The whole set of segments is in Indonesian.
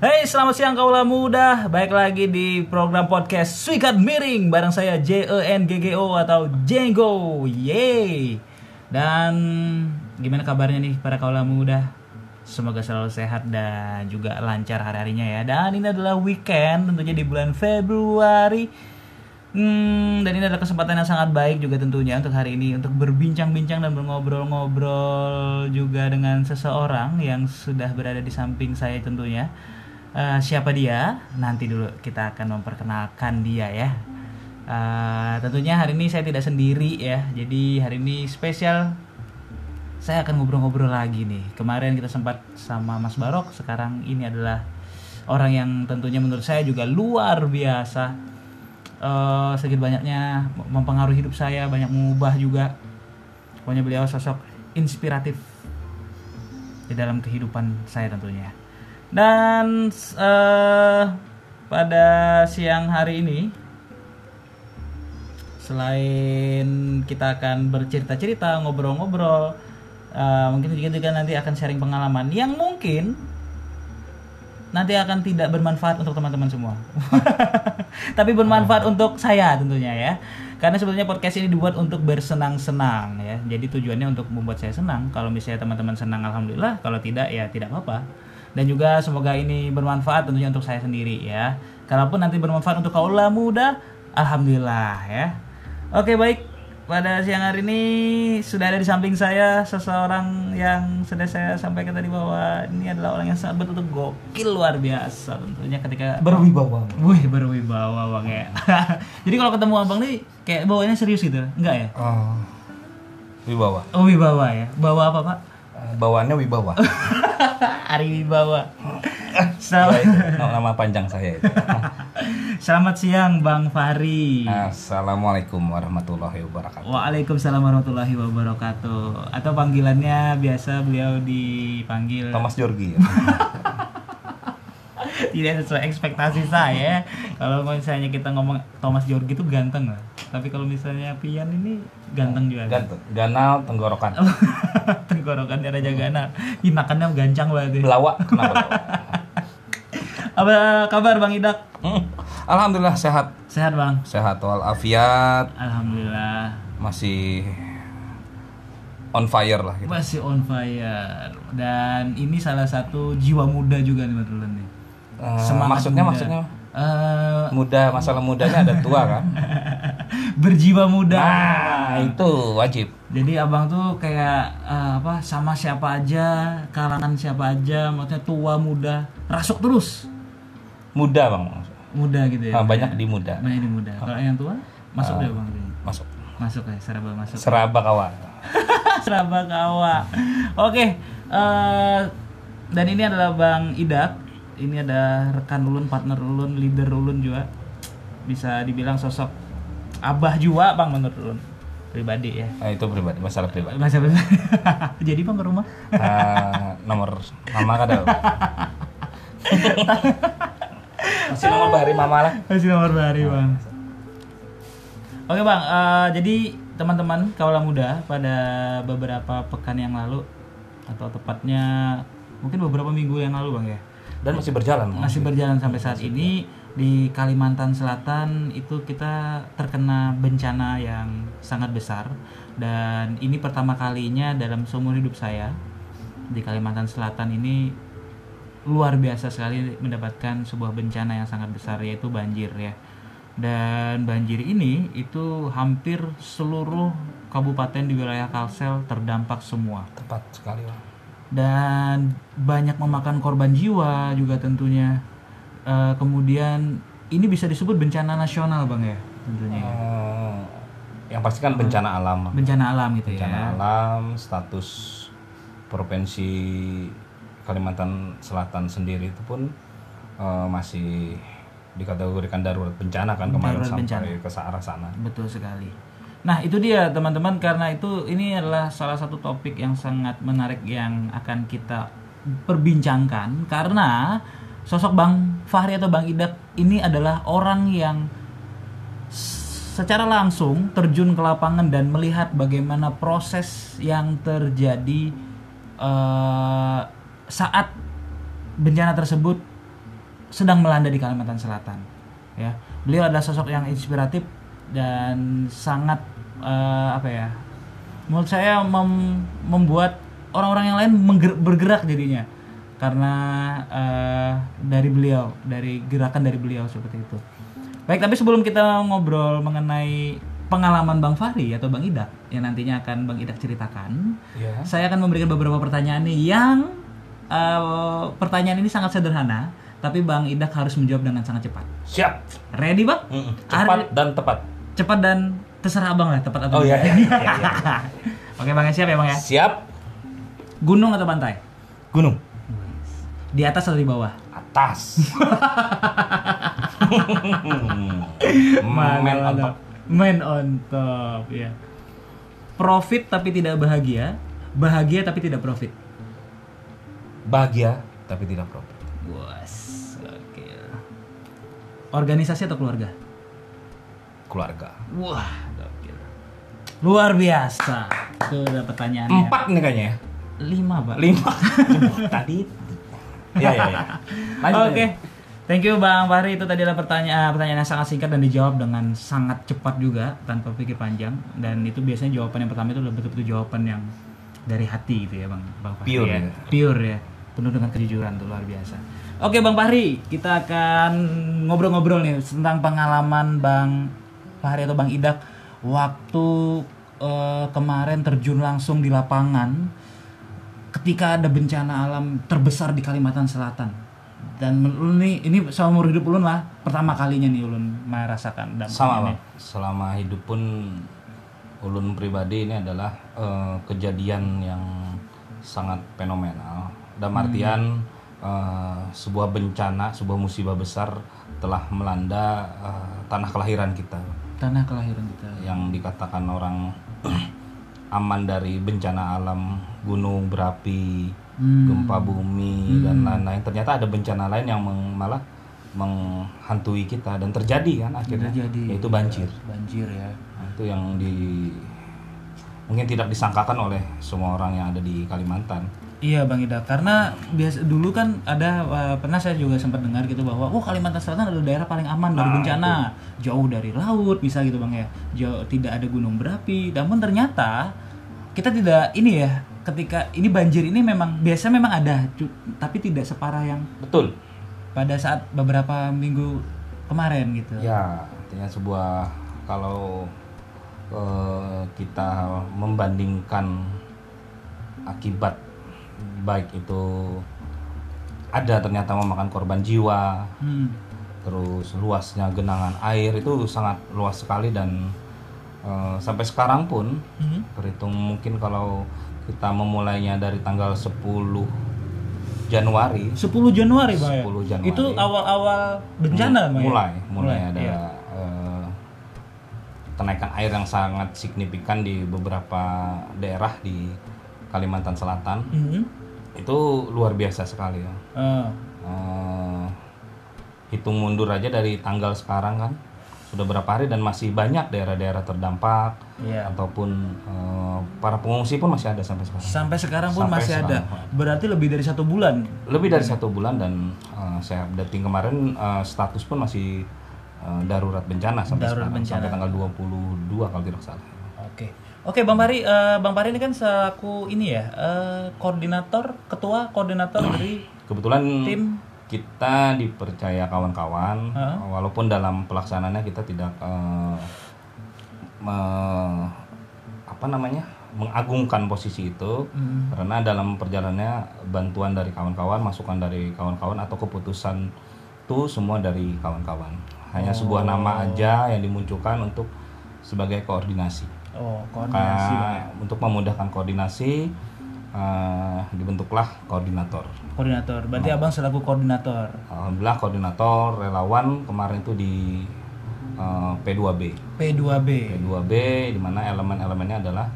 Hey, selamat siang kaulah muda. Baik lagi di program podcast Suikat Miring bareng saya J E N G G O atau Jenggo. Yeay. Dan gimana kabarnya nih para kaulah muda? Semoga selalu sehat dan juga lancar hari-harinya ya. Dan ini adalah weekend tentunya di bulan Februari. Hmm, dan ini adalah kesempatan yang sangat baik juga tentunya untuk hari ini untuk berbincang-bincang dan berngobrol-ngobrol juga dengan seseorang yang sudah berada di samping saya tentunya. Eh, siapa dia? Nanti dulu kita akan memperkenalkan dia ya. Eh, tentunya hari ini saya tidak sendiri ya. Jadi hari ini spesial saya akan ngobrol-ngobrol lagi nih. Kemarin kita sempat sama Mas Barok, sekarang ini adalah orang yang tentunya menurut saya juga luar biasa. Eh, sedikit banyaknya mempengaruhi hidup saya, banyak mengubah juga. Pokoknya beliau sosok inspiratif di dalam kehidupan saya tentunya. Dan eh, pada siang hari ini selain kita akan bercerita-cerita, ngobrol-ngobrol, eh, mungkin juga juga nanti akan sharing pengalaman yang mungkin nanti akan tidak bermanfaat untuk teman-teman semua. Tapi bermanfaat untuk saya tentunya ya. Karena sebetulnya podcast ini dibuat untuk bersenang-senang ya. Jadi tujuannya untuk membuat saya senang. Kalau misalnya teman-teman senang alhamdulillah, kalau tidak ya tidak apa-apa. Dan juga semoga ini bermanfaat tentunya untuk saya sendiri ya. Kalaupun nanti bermanfaat untuk kaula muda, alhamdulillah ya. Oke baik, pada siang hari ini sudah ada di samping saya seseorang yang sudah saya sampaikan tadi bahwa ini adalah orang yang sangat betul-betul gokil luar biasa tentunya ketika berwibawa Wih berwibawa bang ya. Jadi kalau ketemu abang nih kayak bawanya serius gitu, enggak ya? oh, wibawa Oh wibawa ya. Bawa apa pak? Bawaannya wibawa Ari Wibawa. Ya, Selamat, itu, nama panjang saya itu. selamat siang Bang Fahri. Assalamualaikum warahmatullahi wabarakatuh Waalaikumsalam warahmatullahi wabarakatuh. Atau panggilannya biasa beliau dipanggil Thomas Jorgi ya? Tidak sesuai ekspektasi saya. Kalau misalnya kita ngomong Thomas Jorgi itu ganteng lah. Tapi kalau misalnya Pian ini ganteng juga. Gantung, ganal tenggorokan Tenggorokan dia raja ganal. Ih, makannya gancang banget. ya. Belawa kenapa Apa kabar Bang Idak? Hmm, Alhamdulillah sehat Sehat Bang? sehat walafiat Alhamdulillah. masih on fire lah gitu. Masih on fire. Dan ini salah satu jiwa muda juga nih Mas Rulen nih. Eh, Semangat maksudnya muda. maksudnya Eh, muda masalah mudanya ada tua kan berjiwa muda. nah itu wajib Jadi abang tuh kayak eh, apa sama siapa aja, kalangan siapa aja, maksudnya tua muda, rasuk terus. muda bang Muda gitu ya. Ah, banyak di muda Banyak di muda. Kalau yang tua masuk deh bang. masuk Masuk ya, seraba masuk. seraba kawan seraba kawa. Oke. eh, dan ini adalah Bang Idak. Ini ada rekan ulun, partner ulun, leader ulun juga. Bisa dibilang sosok abah juga bang menurut ulun pribadi ya. nah, itu pribadi masalah pribadi Masa Jadi bang ke rumah. Ah, nomor mama kada masih nomor bahari mama lah Masih nomor bahari bang. Oke bang, eh, jadi teman-teman kaulah muda pada beberapa pekan yang lalu atau tepatnya mungkin beberapa minggu yang lalu bang ya dan masih berjalan masih berjalan sampai saat ini. di Kalimantan Selatan itu kita terkena bencana yang sangat besar. Dan ini pertama kalinya dalam seumur hidup saya di Kalimantan Selatan ini luar biasa sekali mendapatkan sebuah bencana yang sangat besar yaitu banjir ya. Dan banjir ini itu hampir seluruh kabupaten di wilayah Kalsel terdampak semua. Tepat sekali bang dan banyak memakan korban jiwa juga tentunya. Eh, kemudian ini bisa disebut bencana nasional bang ya tentunya ya. Eh, yang pasti kan bencana alam. Bencana alam gitu bencana ya alam status provinsi Kalimantan Selatan sendiri itu pun eh, masih dikategorikan darurat bencana kan kemarin Darurat sampai ke arah sana. Betul sekali nah itu dia teman-teman karena itu ini adalah salah satu topik yang sangat menarik yang akan kita perbincangkan karena sosok Bang Fahri atau Bang Idak ini adalah orang yang secara langsung terjun ke lapangan dan melihat bagaimana proses yang terjadi eh, saat bencana tersebut sedang melanda di Kalimantan Selatan. Ya, beliau adalah sosok yang inspiratif dan sangat eh, apa ya? Menurut saya mem- membuat orang-orang yang lain bergerak jadinya karena eh, dari beliau, dari gerakan dari beliau seperti itu. Baik, tapi sebelum kita ngobrol mengenai pengalaman Bang Fahri atau Bang Idak yang nantinya akan Bang Idak ceritakan, Iya. saya akan memberikan beberapa pertanyaan nih yang eh, pertanyaan ini sangat sederhana, tapi Bang Idak harus menjawab dengan sangat cepat. Siap. Ready, Bang? Mm-mm. Cepat dan tepat. Cepat dan terserah Abang lah, tepat atau Oh iya. iya, iya, iya. Oke, Bang, siap ya, Bang ya? Siap. Gunung atau pantai? Gunung. Di atas atau di bawah? Atas. Men on top. Man on top, ya. Profit tapi tidak bahagia, bahagia tapi tidak profit. Bahagia tapi tidak profit. Bos, oke. Organisasi atau keluarga? Keluarga. Wah, gokil. Luar biasa. Tuh udah pertanyaannya. Empat nih kayaknya ya. Lima, Pak. Lima. Tadi. Ya ya ya. Oke. aja. Thank you Bang Fahri itu tadi adalah pertanyaan pertanyaan yang sangat singkat dan dijawab dengan sangat cepat juga tanpa pikir panjang dan itu biasanya jawaban yang pertama itu adalah betul-betul jawaban yang dari hati gitu ya Bang Bang Fahri Pure ya. ya. Pure ya. Penuh dengan kejujuran tuh luar biasa. Oke Bang Fahri, kita akan ngobrol-ngobrol nih tentang pengalaman Bang Fahri atau Bang Idak waktu eh, kemarin terjun langsung di lapangan ketika ada bencana alam terbesar di Kalimantan Selatan dan ulun nih ini seumur hidup ulun lah pertama kalinya nih ulun merasakan dampaknya bang. Selama hidup pun ulun pribadi ini adalah eh, kejadian yang sangat fenomenal. Dalam artian eh, sebuah bencana, sebuah musibah besar telah melanda eh, tanah kelahiran kita. Tanah kelahiran kita. Yang dikatakan orang aman dari bencana alam gunung berapi Hmm. gempa bumi dan lain-lain. Ternyata ada bencana lain yang meng- malah menghantui kita dan terjadi kan akhirnya. Terjadi. Yaitu banjir. Banjir ya. Nah, itu yang di mungkin tidak disangkakan oleh semua orang yang ada di Kalimantan iya bang Ida. Karena biasa dulu kan ada eh, pernah saya juga sempat dengar gitu bahwa oh Kalimantan Selatan adalah daerah paling aman dari Nah, bencana. jauh dari laut bisa gitu bang ya. Jauh tidak ada gunung berapi. Namun ternyata kita tidak ini ya ketika ini banjir ini memang biasa memang ada tapi tidak separah yang betul. pada saat beberapa minggu kemarin gitu. Ya, artinya sebuah kalau eh, kita membandingkan akibat baik itu ada ternyata memakan korban jiwa, Hmm. terus luasnya genangan air itu sangat luas sekali dan eh, sampai sekarang pun Hmm. terhitung mungkin kalau kita memulainya dari tanggal 10 Januari 10 Januari, Pak ya? 10 Januari. Itu awal-awal bencana, Pak ya? mulai mulai ada iya. eh, kenaikan air yang sangat signifikan di beberapa daerah di Kalimantan Selatan Mhm. Itu luar biasa sekali ya Eh, Eh, hitung mundur aja dari tanggal sekarang kan sudah berapa hari dan masih banyak daerah-daerah terdampak Iya. ataupun eh, para pengungsi pun masih ada sampai sekarang Sampai sekarang pun Sampai masih ada. sekarang, Pak. Berarti lebih dari satu bulan. lebih dari satu bulan dan eh, saya updating kemarin eh, status pun masih eh, darurat bencana sampai Darurat sekarang bencana. sampai tanggal 22 kalau tidak salah. Oke. Bang Pari, eh, Bang Pari ini kan selaku ini ya, eh, koordinator, ketua koordinator dari Kebetulan tim kita dipercaya kawan-kawan Heeh. walaupun dalam pelaksanaannya kita tidak me- apa namanya? mengagungkan posisi itu Hmm. karena dalam perjalanannya bantuan dari kawan-kawan, masukan dari kawan-kawan atau keputusan itu semua dari kawan-kawan. Hanya sebuah nama aja yang dimunculkan untuk sebagai koordinasi. Oh, koordinasi. Ka- untuk memudahkan koordinasi eh, dibentuklah koordinator. Koordinator. Berarti Abang selaku koordinator. Alhamdulillah koordinator relawan kemarin itu di eh, P2B. P2B. P2B di mana elemen-elemennya adalah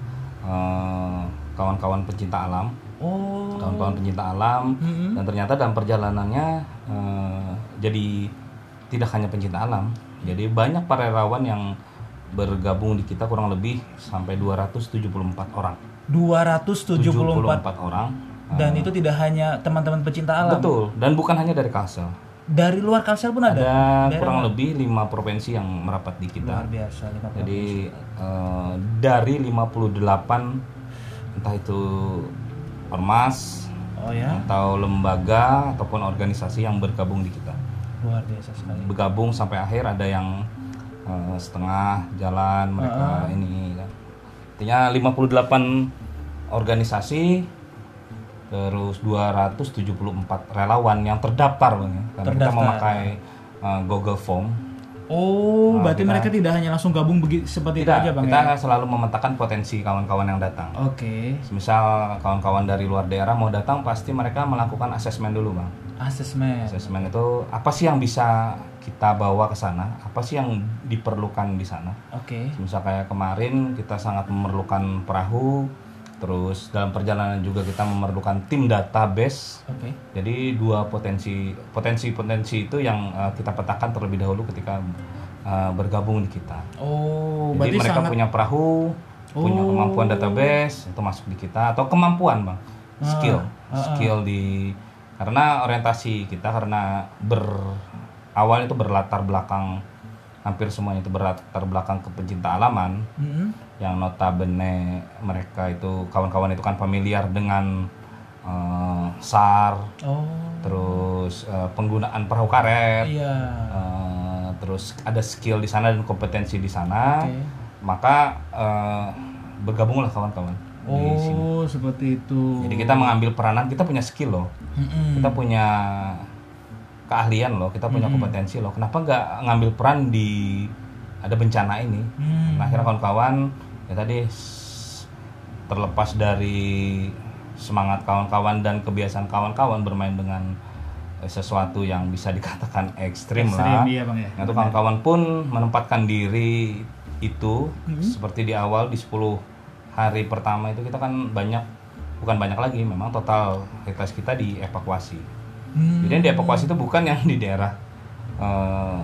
eh, kawan-kawan pencinta alam, Oh. kawan-kawan pencinta alam Mhm. dan ternyata dalam perjalanannya eh, jadi tidak hanya pencinta alam, jadi banyak para relawan yang bergabung di kita kurang lebih sampai 274 orang. 274 orang. dan itu tidak hanya teman-teman pecinta alam. Betul, dan bukan hanya dari Kalsel. dari luar Kalsel pun ada. Ada Daerah kurang mana? lebih lima provinsi yang merapat di kita. luar biasa. Jadi eh, dari 58 entah itu ormas Oh ya, atau lembaga ataupun organisasi yang bergabung di kita. luar biasa sekali. Bergabung sampai akhir ada yang eh, setengah jalan mereka ini kan. Artinya 58 organisasi terus 274 relawan yang terdaftar Bang, ya. Karena kita Terdaftar. memakai eh, Google Form Oh, Nah, berarti kita- mereka tidak hanya langsung gabung begitu seperti itu kita, aja bang kita ya? selalu memetakan potensi kawan-kawan yang datang. Oke, Misal kawan-kawan dari luar daerah mau datang pasti mereka melakukan asesmen dulu bang. asesmen. Asesmen itu apa sih yang bisa kita bawa ke sana? Apa sih yang diperlukan di sana? Oke, Misal kayak kemarin kita sangat memerlukan perahu, terus dalam perjalanan juga kita memerlukan tim database. oke, Jadi dua potensi potensi-potensi itu yang eh, kita petakan terlebih dahulu ketika eh, bergabung di kita. Oh, Jadi berarti mereka sangat punya perahu, punya Oh. kemampuan database itu masuk di kita atau kemampuan bang, skill, ah, ah. skill di karena orientasi kita karena ber awal itu berlatar belakang hampir semuanya itu berlatar belakang ke pencinta alaman Mm-mm. yang notabene mereka itu kawan-kawan itu kan familiar dengan eh, SAR, Oh, terus eh, penggunaan perahu karet, iya. eh, terus ada skill di sana dan kompetensi di sana Oke. maka eh, bergabunglah kawan-kawan di sini. Oh, seperti itu. Jadi kita mengambil peranan, kita punya skill loh, Mm-mm. kita punya keahlian loh, kita punya kompetensi loh. Kenapa nggak ngambil peran di ada bencana ini? Hmm. Nah, akhirnya kawan-kawan ya tadi terlepas dari semangat kawan-kawan dan kebiasaan kawan-kawan bermain dengan eh, sesuatu yang bisa dikatakan ekstrim, Ekstrim, lah. iya, Bang, ya. Nah, itu kawan-kawan pun menempatkan diri itu Hmm. seperti di awal di 10 hari pertama itu kita kan banyak bukan banyak lagi memang total aktivitas kita dievakuasi. Hmm. Jadi yang dievakuasi itu bukan yang di daerah eh,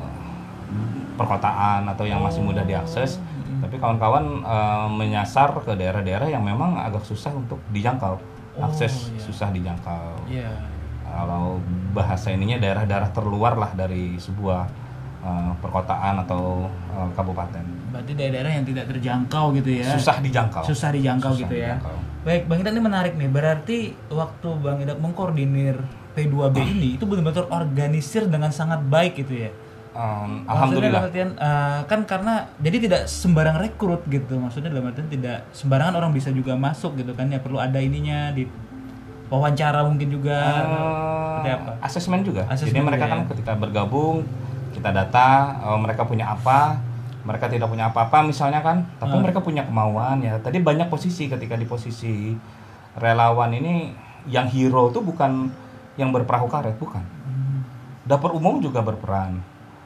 perkotaan atau yang masih mudah diakses, tapi kawan-kawan eh, menyasar ke daerah-daerah yang memang agak susah untuk dijangkau, akses iya. susah dijangkau. Iya. Kalau bahasa ininya daerah-daerah terluar lah dari sebuah eh, perkotaan atau eh, kabupaten, Berarti daerah-daerah yang tidak terjangkau gitu ya. susah dijangkau. Susah dijangkau Susah gitu ya. dijangkau. Baik, Bang Idak ini menarik nih. Berarti waktu Bang Idak mengkoordinir P2B ini itu benar-benar organisir dengan sangat baik gitu ya. Maksudnya Alhamdulillah. dalam artian, eh, kan karena jadi tidak sembarang rekrut gitu. Maksudnya dalam artian tidak sembarangan orang bisa juga masuk gitu kan ya perlu ada ininya di wawancara mungkin juga. Seperti Eh, apa? asesmen juga. Asesmen Jadi mereka kan ya. ketika bergabung, kita data, eh, mereka punya apa, mereka tidak punya apa-apa misalnya kan, tapi Hmm. mereka punya kemauan ya. Tadi banyak posisi ketika di posisi relawan ini yang hero tuh bukan yang berperahu karet, bukan. Dapur umum juga berperan.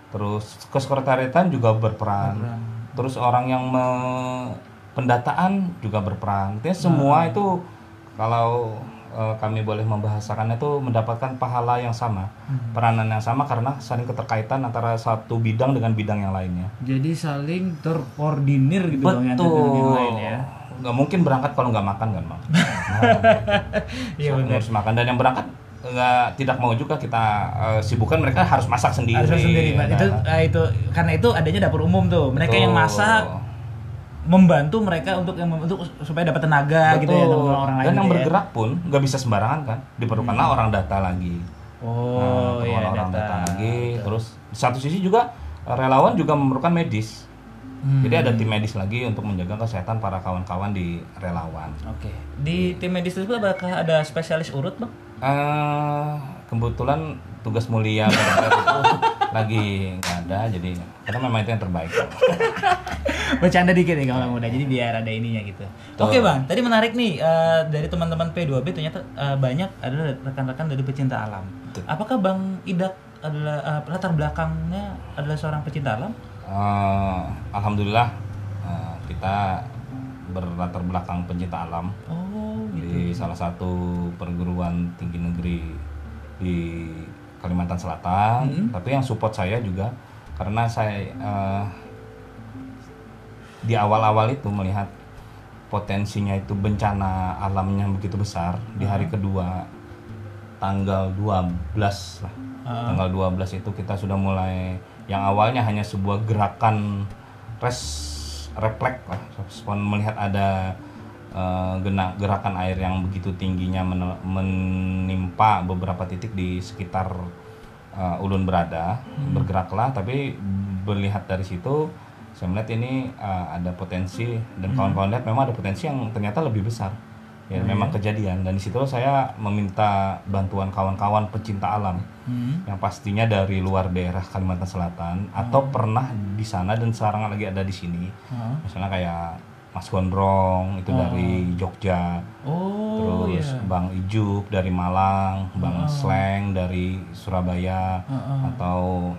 Terus kesekretariatan juga berperan. Berperan. Terus orang yang me- pendataan juga berperan. Artinya semua Hmm. itu kalau eh, kami boleh membahasakannya itu mendapatkan pahala yang sama, Hmm. peranan yang sama karena saling keterkaitan antara satu bidang dengan bidang yang lainnya. Jadi saling terkoordinir gitu Bang ya, Betul. dengan yang lain ya. Nggak mungkin berangkat kalau nggak makan kan, bang. Iya So, benar. harus makan dan yang berangkat nggak tidak mau juga kita eh, sibukkan mereka harus masak sendiri. Harus sendiri, ya Itu kan? eh, itu karena itu adanya dapur umum tuh. Mereka yang Betul. masak membantu mereka untuk yang untuk supaya dapat tenaga gitu ya Betul. teman-teman orang lain. Dan yang gitu ya. bergerak pun nggak bisa sembarangan kan, diperlukanlah orang data lagi. Oh, Nah, iya orang data. data lagi. Terus di satu sisi juga eh, relawan juga memerlukan medis. Hmm. Jadi ada tim medis lagi untuk menjaga kesehatan para kawan-kawan di relawan. Oke. Di tim medis tersebut apakah ada spesialis urut, Bang? Eh kebetulan tugas mulia itu lagi nggak ada, jadi karena memang itu yang terbaik. Bercanda dikit nih kalau muda. Jadi biar ada ininya gitu. Oke, Bang. Tadi menarik nih eh, dari teman-teman P2B ternyata eh, banyak adalah rekan-rekan dari pecinta alam. Betul. Apakah Bang Idak adalah eh, latar belakangnya adalah seorang pecinta alam? Eh, Alhamdulillah eh, kita berlatar belakang pencinta alam Oh, gitu. di salah satu perguruan tinggi negeri di Kalimantan Selatan. Hmm. Tapi yang support saya juga karena saya eh, di awal-awal itu melihat potensinya itu bencana alamnya begitu besar di hari kedua tanggal 12 lah. Tanggal 12 itu kita sudah mulai yang awalnya hanya sebuah gerakan res refleks lah, respon melihat ada gena- gerakan air yang begitu tingginya men- menimpa beberapa titik di sekitar eh, ulun berada bergeraklah. Tapi melihat dari situ saya melihat ini eh, ada potensi dan kawan-kawan lihat memang ada potensi yang ternyata lebih besar. Ya memang kejadian. Dan di situ saya meminta bantuan kawan-kawan pecinta alam Hmm. yang pastinya dari luar daerah Kalimantan Selatan atau pernah di sana dan sekarang lagi ada di sini. Hah? misalnya kayak Mas Gondrong itu dari Jogja. Oh terus iya. Bang Ijup dari Malang, Bang Sleng dari Surabaya, atau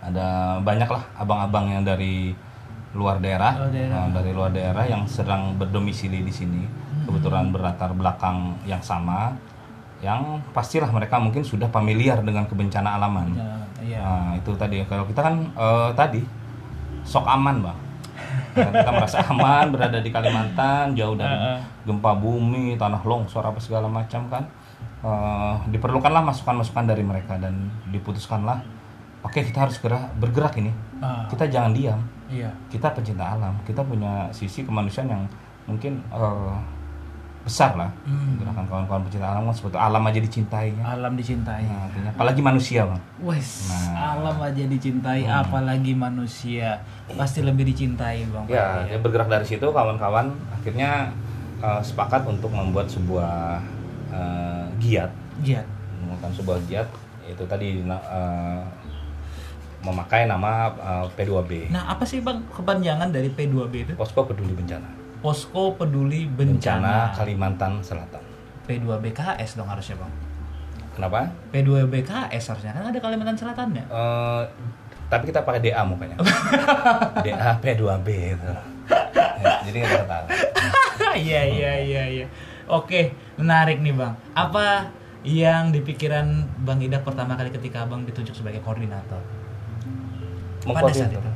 ada banyak lah abang-abang yang dari luar daerah, Luar daerah. eh, dari luar daerah yang sedang berdomisili di sini, kebetulan berlatar belakang yang sama, yang pastilah mereka mungkin sudah familiar dengan kebencana alaman. Ya, iya. Nah, itu tadi. Kalau kita kan eh, tadi sok aman bang. Karena kita merasa aman berada di Kalimantan jauh dari gempa bumi tanah longsor apa segala macam kan. Eh, diperlukanlah masukan-masukan dari mereka dan diputuskanlah oke kita harus segera bergerak ini. Ah, kita jangan diam. Iya. kita pencinta alam. Kita punya sisi kemanusiaan yang mungkin eh, besar lah Hmm. gerakan kawan-kawan pencinta alam kan seperti alam aja dicintai ya. Alam dicintai. Nah, artinya apalagi manusia bang Wes, Nah. alam aja dicintai, apalagi manusia pasti lebih dicintai, bang. Ya, dia bergerak dari situ kawan-kawan akhirnya eh, sepakat untuk membuat sebuah eh, giat, Giat. menemukan sebuah giat itu tadi eh, memakai nama eh, P2B, Nah, apa sih bang kepanjangan dari P2B itu? Posko Peduli Bencana, Posko Peduli Bencana Bencana. Kalimantan Selatan. P2BKS dong harusnya bang. Kenapa? P2BKS harusnya kan ada Kalimantan Selatannya. Eh, tapi kita pakai DA mukanya, DA P2B itu. Ya, jadi nggak tahu. Iya iya iya iya. Oke, menarik nih bang. Apa yang di pikiran Bang Ida pertama kali ketika abang ditunjuk sebagai koordinator? Pada saat itu.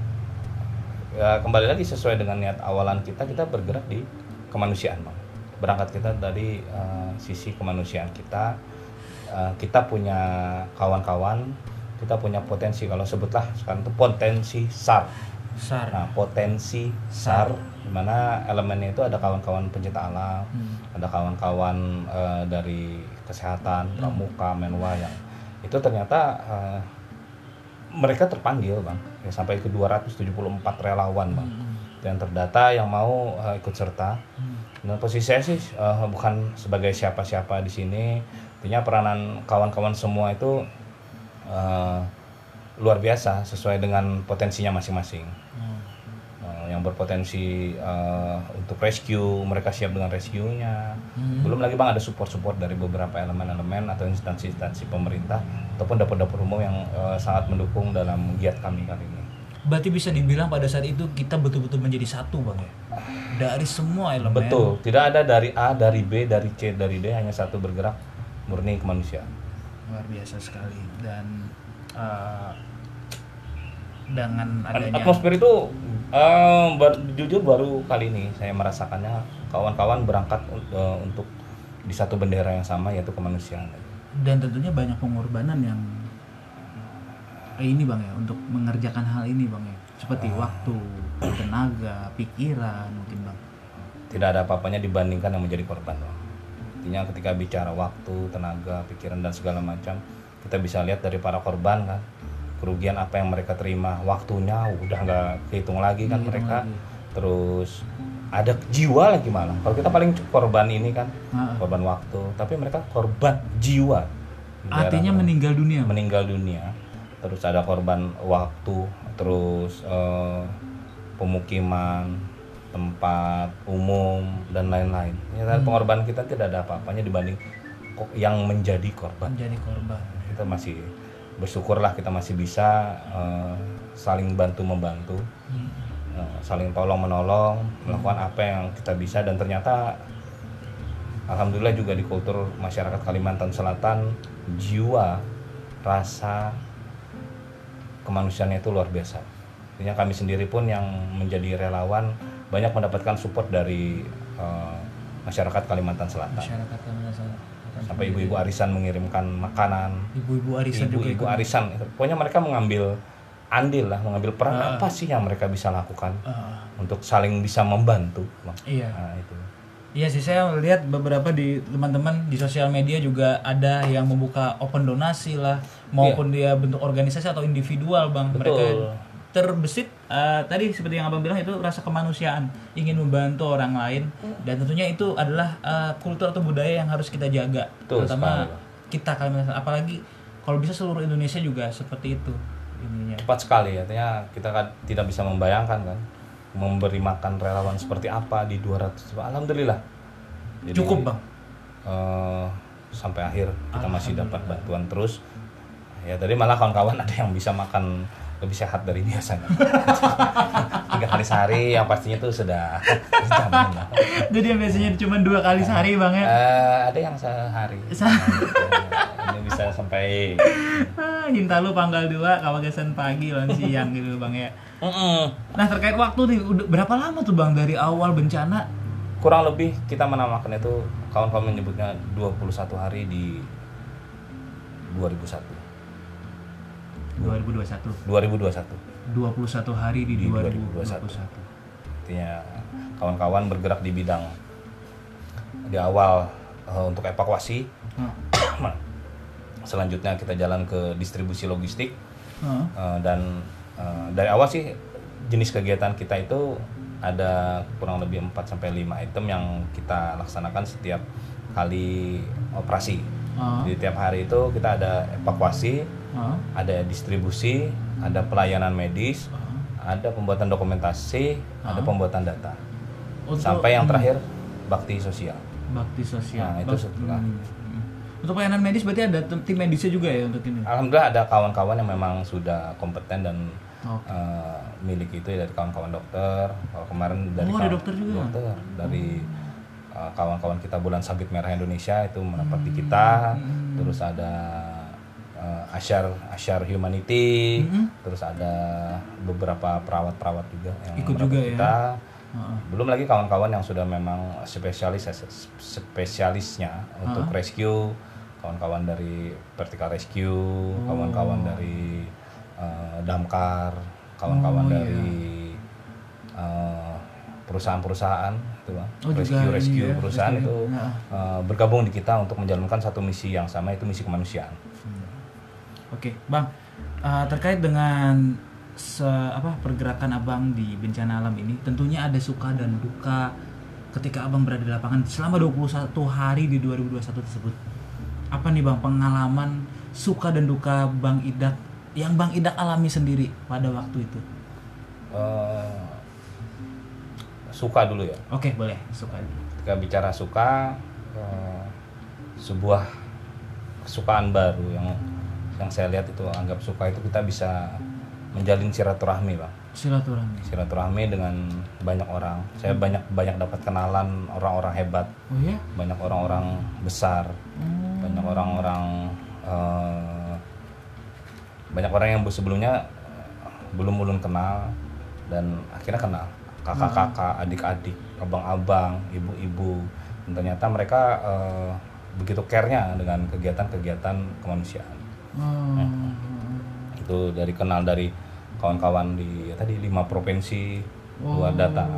Ya kembali lagi sesuai dengan niat awalan kita kita bergerak di kemanusiaan bang. Berangkat kita dari eh, sisi kemanusiaan kita. Eh, kita punya kawan-kawan kita punya potensi. Kalau sebutlah sekarang itu potensi sar. Sar. nah potensi sar di mana elemennya itu ada kawan-kawan pencinta alam Hmm. ada kawan-kawan eh, dari kesehatan pramuka menwa yang itu ternyata eh, mereka terpanggil bang. Ya, sampai ke 274 relawan bang. Hmm. yang terdata yang mau eh, ikut serta. Dan posisi saya sih eh, bukan sebagai siapa-siapa di sini. Artinya peranan kawan-kawan semua itu eh, luar biasa sesuai dengan potensinya masing-masing. Hmm. Yang berpotensi eh, untuk rescue mereka siap dengan rescue-nya Hmm. belum lagi bang ada support-support dari beberapa elemen-elemen atau instansi-instansi pemerintah ataupun dapur-dapur umum yang eh, sangat mendukung dalam giat kami kali ini Berarti bisa dibilang pada saat itu kita betul-betul menjadi satu bang ya. Dari semua elemen. betul tidak ada dari A dari B dari C dari D hanya satu bergerak murni kemanusiaan Luar biasa sekali dan eh, dengan adanya atmosfer itu eh, bar- jujur baru kali ini saya merasakannya kawan-kawan berangkat eh, untuk di satu bendera yang sama yaitu kemanusiaan dan tentunya banyak pengorbanan yang eh, ini bang ya untuk mengerjakan hal ini bang ya seperti Ah. waktu tenaga pikiran mungkin bang tidak ada apa-apanya dibandingkan yang menjadi korban Bang. Artinya ketika bicara waktu, tenaga, pikiran dan segala macam, kita bisa lihat dari para korban kan, kerugian apa yang mereka terima, waktunya udah nggak kehitung lagi kan Nggak mereka. hitung Terus ada jiwa lagi malah. Kalau kita paling korban ini kan korban waktu, tapi mereka korban jiwa. artinya Jarang- meninggal dunia meninggal dunia. Terus ada korban waktu, terus eh, pemukiman, tempat umum dan lain-lain. Ya, Hmm. pengorbanan kita tidak ada apa-apanya dibanding yang menjadi korban. menjadi korban Kita masih bersyukurlah kita masih bisa eh, saling bantu membantu, Hmm. eh, saling tolong menolong, melakukan apa yang kita bisa dan ternyata alhamdulillah juga di kultur masyarakat Kalimantan Selatan jiwa rasa kemanusiaannya itu luar biasa. Artinya kami sendiri pun yang menjadi relawan banyak mendapatkan support dari eh, masyarakat Kalimantan Selatan. masyarakat Kalimantan Selatan. Sampai ibu-ibu arisan mengirimkan makanan Ibu-ibu arisan juga ibu-ibu ikut. arisan pokoknya mereka mengambil andil lah mengambil peran Ah. apa sih yang mereka bisa lakukan Ah, untuk saling bisa membantu Bang. iya. nah itu Iya sih saya lihat beberapa di teman-teman di sosial media juga ada yang membuka open donasi lah maupun dia bentuk organisasi atau individual bang mereka Iya. Betul. Terbesit eh, tadi seperti yang abang bilang itu rasa kemanusiaan. Ingin membantu orang lain. Dan tentunya itu adalah eh, kultur atau budaya yang harus kita jaga. Betul terutama sekali, kita Kalimantan apalagi kalau bisa seluruh Indonesia juga seperti itu ininya. Cepat sekali artinya kita kan tidak bisa membayangkan kan memberi makan relawan seperti apa di 200 alhamdulillah. Jadi, cukup bang. eh, sampai akhir kita masih dapat bantuan terus. Ya tadi malah kawan-kawan ada yang bisa makan lebih sehat dari biasanya tiga kali sehari yang pastinya itu sudah lah. jadi yang biasanya cuma dua kali sehari bang ya Eh, ada yang sehari Se- ini bisa sampai Ah, Hintalu panggal 2, Kawagasan pagi, lawan siang gitu bang ya. Nah terkait waktu nih, udah berapa lama tuh bang dari awal bencana? kurang lebih kita menamakan itu kawan-kawan menyebutnya 21 hari di 2001 2021. 2021 21 hari di, Di 2021. artinya kawan-kawan bergerak di bidang di awal eh, untuk evakuasi Hah. selanjutnya kita jalan ke distribusi logistik Hah. Eh, dan eh, dari awal sih jenis kegiatan kita itu ada kurang lebih 4 sampai 5 item yang kita laksanakan setiap kali operasi. Hah. Di tiap hari itu kita ada evakuasi, Hah. ada distribusi, ada pelayanan medis, Hah. ada pembuatan dokumentasi, ada Ah. pembuatan data. Untuk- Sampai yang hmm, terakhir bakti sosial. bakti sosial. Nah, itu setelah. hmm, hmm. Untuk pelayanan medis berarti ada tim medisnya juga ya untuk ini. Alhamdulillah ada kawan-kawan yang memang sudah kompeten dan Oke. eh, milik itu ya dari kawan-kawan dokter. Kalau kemarin dari Oh, ada kawan- dokter juga? Hmm. dokter. dari eh, kawan-kawan kita Bulan Sabit Merah Indonesia itu menempati kita. Hmm. Terus ada eh, Asyar Asyar Humanity. Hmm. Terus ada beberapa perawat-perawat juga yang Ikut juga ya? kita. Heeh. Belum lagi kawan-kawan yang sudah memang spesialis spesialisnya untuk Ah. rescue, kawan-kawan dari vertical rescue, Oh. kawan-kawan dari eh, damkar, kawan-kawan Oh, iya. dari eh, perusahaan-perusahaan itu. Oh, rescue rescue ya, perusahaan rescue. itu Nah. eh, bergabung di kita untuk menjalankan satu misi yang sama itu misi kemanusiaan. Oke, Bang. Uh, terkait dengan se apa pergerakan Abang di bencana alam ini, tentunya ada suka dan duka ketika Abang berada di lapangan selama 21 hari di 2021 tersebut. Apa nih Bang pengalaman suka dan duka Bang Idak yang Bang Idak alami sendiri pada waktu itu? Eh, suka dulu ya. Oke, boleh, suka. ketika bicara suka eh, sebuah kesukaan baru yang yang saya lihat itu anggap suka itu kita bisa menjalin silaturahmi bang Silaturahmi. silaturahmi dengan banyak orang. Saya banyak banyak dapat kenalan orang-orang hebat. Oh ya? banyak orang-orang besar. Hmm. banyak orang-orang eh, banyak orang yang sebelumnya belum ulun kenal dan akhirnya kenal. Kakak-kakak adik-adik abang-abang ibu-ibu. Dan ternyata mereka eh, begitu care-nya dengan kegiatan-kegiatan kemanusiaan Oh. itu dari kenal dari kawan-kawan di ya tadi lima provinsi luar Oh. datang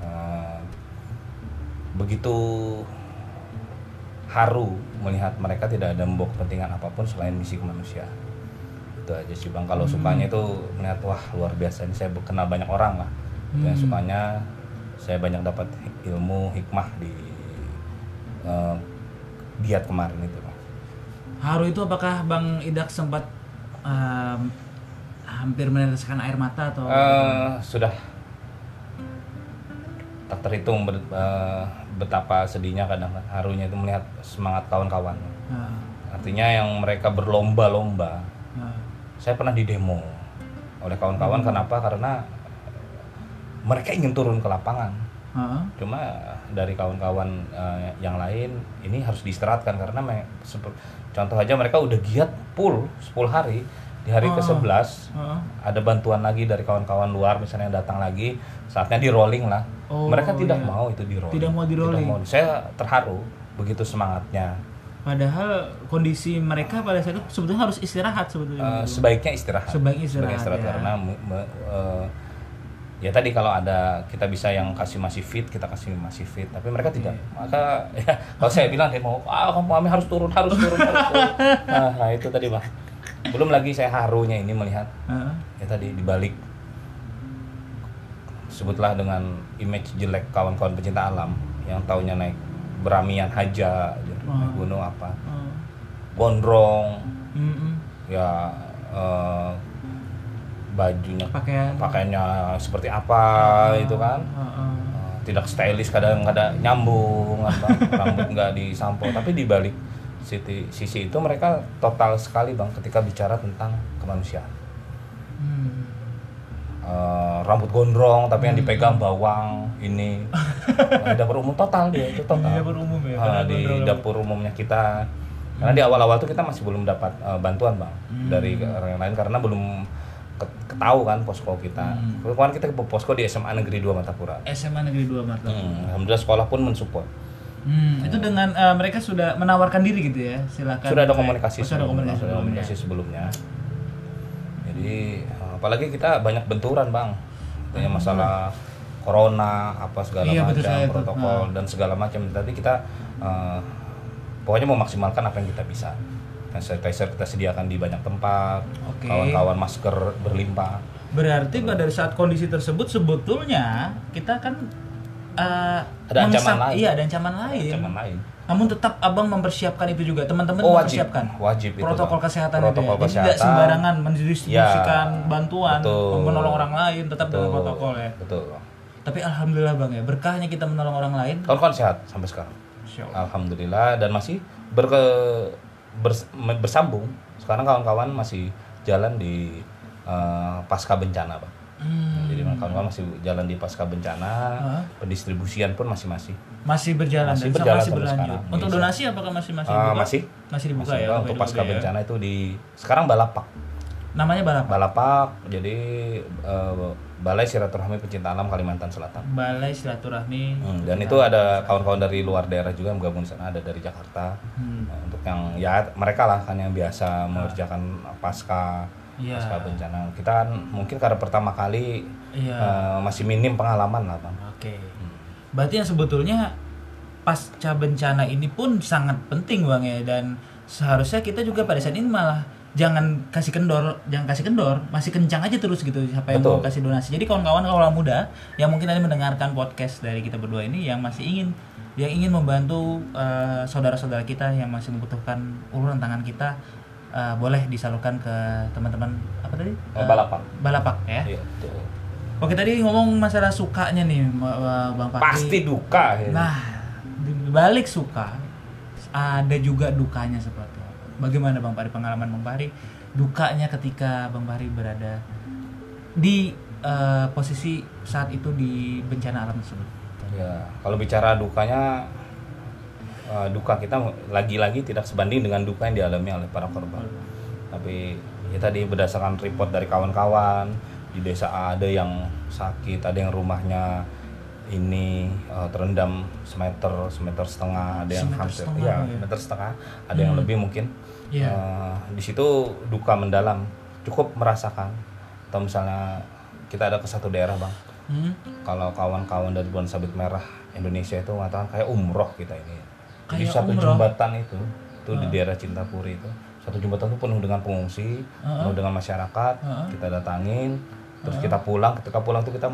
Eh, begitu haru melihat mereka tidak ada membawa kepentingan apa pun selain misi kemanusiaan itu aja sih bang kalau sukanya itu melihat wah luar biasa ini saya kenal banyak orang lah yang Hmm. sukanya saya banyak dapat ilmu hikmah di eh, giat kemarin itu Haru itu apakah Bang Idak sempat um, hampir meneteskan air mata atau Eh, sudah tak terhitung ber- eh, betapa sedihnya kadang harunya itu melihat semangat kawan-kawan. Ah, Artinya yang mereka berlomba-lomba. ah. Saya pernah di demo oleh kawan-kawan kenapa? Karena mereka ingin turun ke lapangan. Ah, Cuma dari kawan-kawan eh, yang lain ini harus diistirahatkan karena me- contoh aja mereka udah giat full 10 hari di hari Oh. ke-11 ah. ada bantuan lagi dari kawan-kawan luar misalnya yang datang lagi saatnya di rolling lah Oh, mereka tidak iya. mau itu di rolling Tidak mau di rolling. saya terharu begitu semangatnya Padahal kondisi mereka pada saat itu sebetulnya harus istirahat sebetulnya. Eh, sebaiknya istirahat. Sebaiknya istirahat, ya. karena me- me- eh, ya tadi kalau ada kita bisa yang kasih masih fit kita kasih masih fit. Tapi mereka tidak. Maka ya kalau saya bilang dia mau ah kamu kami harus turun harus turun harus turun. Nah, nah, itu tadi bang. Belum lagi saya harunya ini melihat. Heeh. ya tadi dibalik. Sebutlah dengan image jelek kawan-kawan pecinta alam yang taunya naik beramian haja gitu, naik gunung apa. Oh. gondrong. Mm-mm. ya eh, bajunya Pakaian. pakaiannya seperti apa itu kan. Heeh. Eh, tidak stylish kadang ada nyambung apa rambut nggak disampo tapi di balik sisi sisi itu mereka total sekali bang ketika bicara tentang kemanusiaan. Hmm. Eh, rambut gondrong tapi yang dipegang bawang ini. Nah, dapur umum total dia itu total. Di dapur umum ya, Ah, karena di dapur umumnya kita. Karena di awal-awal tuh kita masih belum dapat eh, bantuan bang Hmm. dari orang lain karena belum ketahu kan posko kita Hmm. kemarin kita ke posko di SMA Negeri 2 Matapura SMA Negeri 2 Marta. Hmm, alhamdulillah sekolah pun mensupport Hmm, itu dengan eh, mereka sudah menawarkan diri gitu ya. Silakan. sudah ada komunikasi Oh, sudah ada komunikasi, sudah sebelumnya. komunikasi sebelumnya jadi eh, apalagi kita banyak benturan bang Tanya masalah corona apa segala Iya, betul macam itu. protokol dan segala macam tadi kita eh, pokoknya memaksimalkan apa yang kita bisa Hand sanitizer kita sediakan di banyak tempat Oke. kawan-kawan masker berlimpah Berarti pada saat kondisi tersebut sebetulnya kita kan eh, Ada ancaman lain. Iya, ada ancaman lain. Ancaman lain Namun tetap abang mempersiapkan itu juga. Teman-teman Oh, wajib. mempersiapkan Wajib itu, protokol Bang. kesehatan Protokol itu ya. Jadi tidak sembarangan mendistribusikan Ya, bantuan, betul. menolong orang lain, tetap dengan Betul. protokol ya. betul Tapi alhamdulillah bang ya, berkahnya kita menolong orang lain. kawan-kawan sehat sampai sekarang. Alhamdulillah dan masih berke bers- bersambung. Sekarang kawan-kawan masih jalan di eh, pasca bencana, Pak. Hmm, Jadi kawan-kawan masih jalan di pasca bencana, Hah? pendistribusian pun masih masih. masih berjalan Masih dan berjalan masih berlanjut. sekarang. Untuk Bisa. donasi apakah masih masih dibuka? masih Masih dibuka Masih, ya. Pak, untuk pasca ya. bencana itu di sekarang balapak. Namanya Balapak. Balapak jadi eh, Balai Silaturahmi Pecinta Alam Kalimantan Selatan. Balai Silaturahmi. Hmm, dan itu ada kawan-kawan dari luar daerah juga yang gabung di sana, ada dari Jakarta. Hmm. Nah, untuk yang ya mereka lah kan yang biasa mengerjakan pasca Iya. pasca bencana kita kan mungkin karena pertama kali Iya. eh, masih minim pengalaman lah bang Oke. Berarti yang sebetulnya pasca bencana ini pun sangat penting bang ya dan seharusnya kita juga pada saat ini malah jangan kasih kendor, jangan kasih kendor, masih kencang aja terus gitu siapa yang mau Betul. kasih donasi. Jadi kawan-kawan kawan muda yang mungkin ada mendengarkan podcast dari kita berdua ini yang masih ingin yang ingin membantu eh, saudara-saudara kita yang masih membutuhkan uluran tangan kita eh, boleh disalurkan ke teman-teman apa tadi? Eh, Balapak. Balapak ya. Iya, betul. Oke tadi ngomong masalah sukanya nih Bang Pakri. pasti duka ya. Nah, balik suka ada juga dukanya seperti? Bagaimana Bang Pari pengalaman Bang Pari dukanya ketika Bang Pari berada di eh, posisi saat itu di bencana alam tersebut? Ya, kalau bicara dukanya eh, duka kita lagi-lagi tidak sebanding dengan duka yang dialami oleh para korban tapi ya tadi berdasarkan report dari kawan-kawan di desa ada yang sakit ada yang rumahnya ini eh, terendam semeter semeter setengah ada yang Semeter hampir setengah, ya ya. meter setengah ada yang Hmm. lebih mungkin Iya. Eh, di situ duka mendalam cukup merasakan atau misalnya kita ada ke satu daerah bang Hmm? kalau kawan-kawan dari Bulan Sabit Merah Indonesia itu mengatakan kayak umroh kita ini. Jadi Kayak satu umroh? jembatan itu, itu di daerah Cintapuri itu, satu jembatan itu penuh dengan pengungsi, penuh dengan masyarakat. Heeh. Kita datangin, terus kita pulang. Ketika pulang tuh kita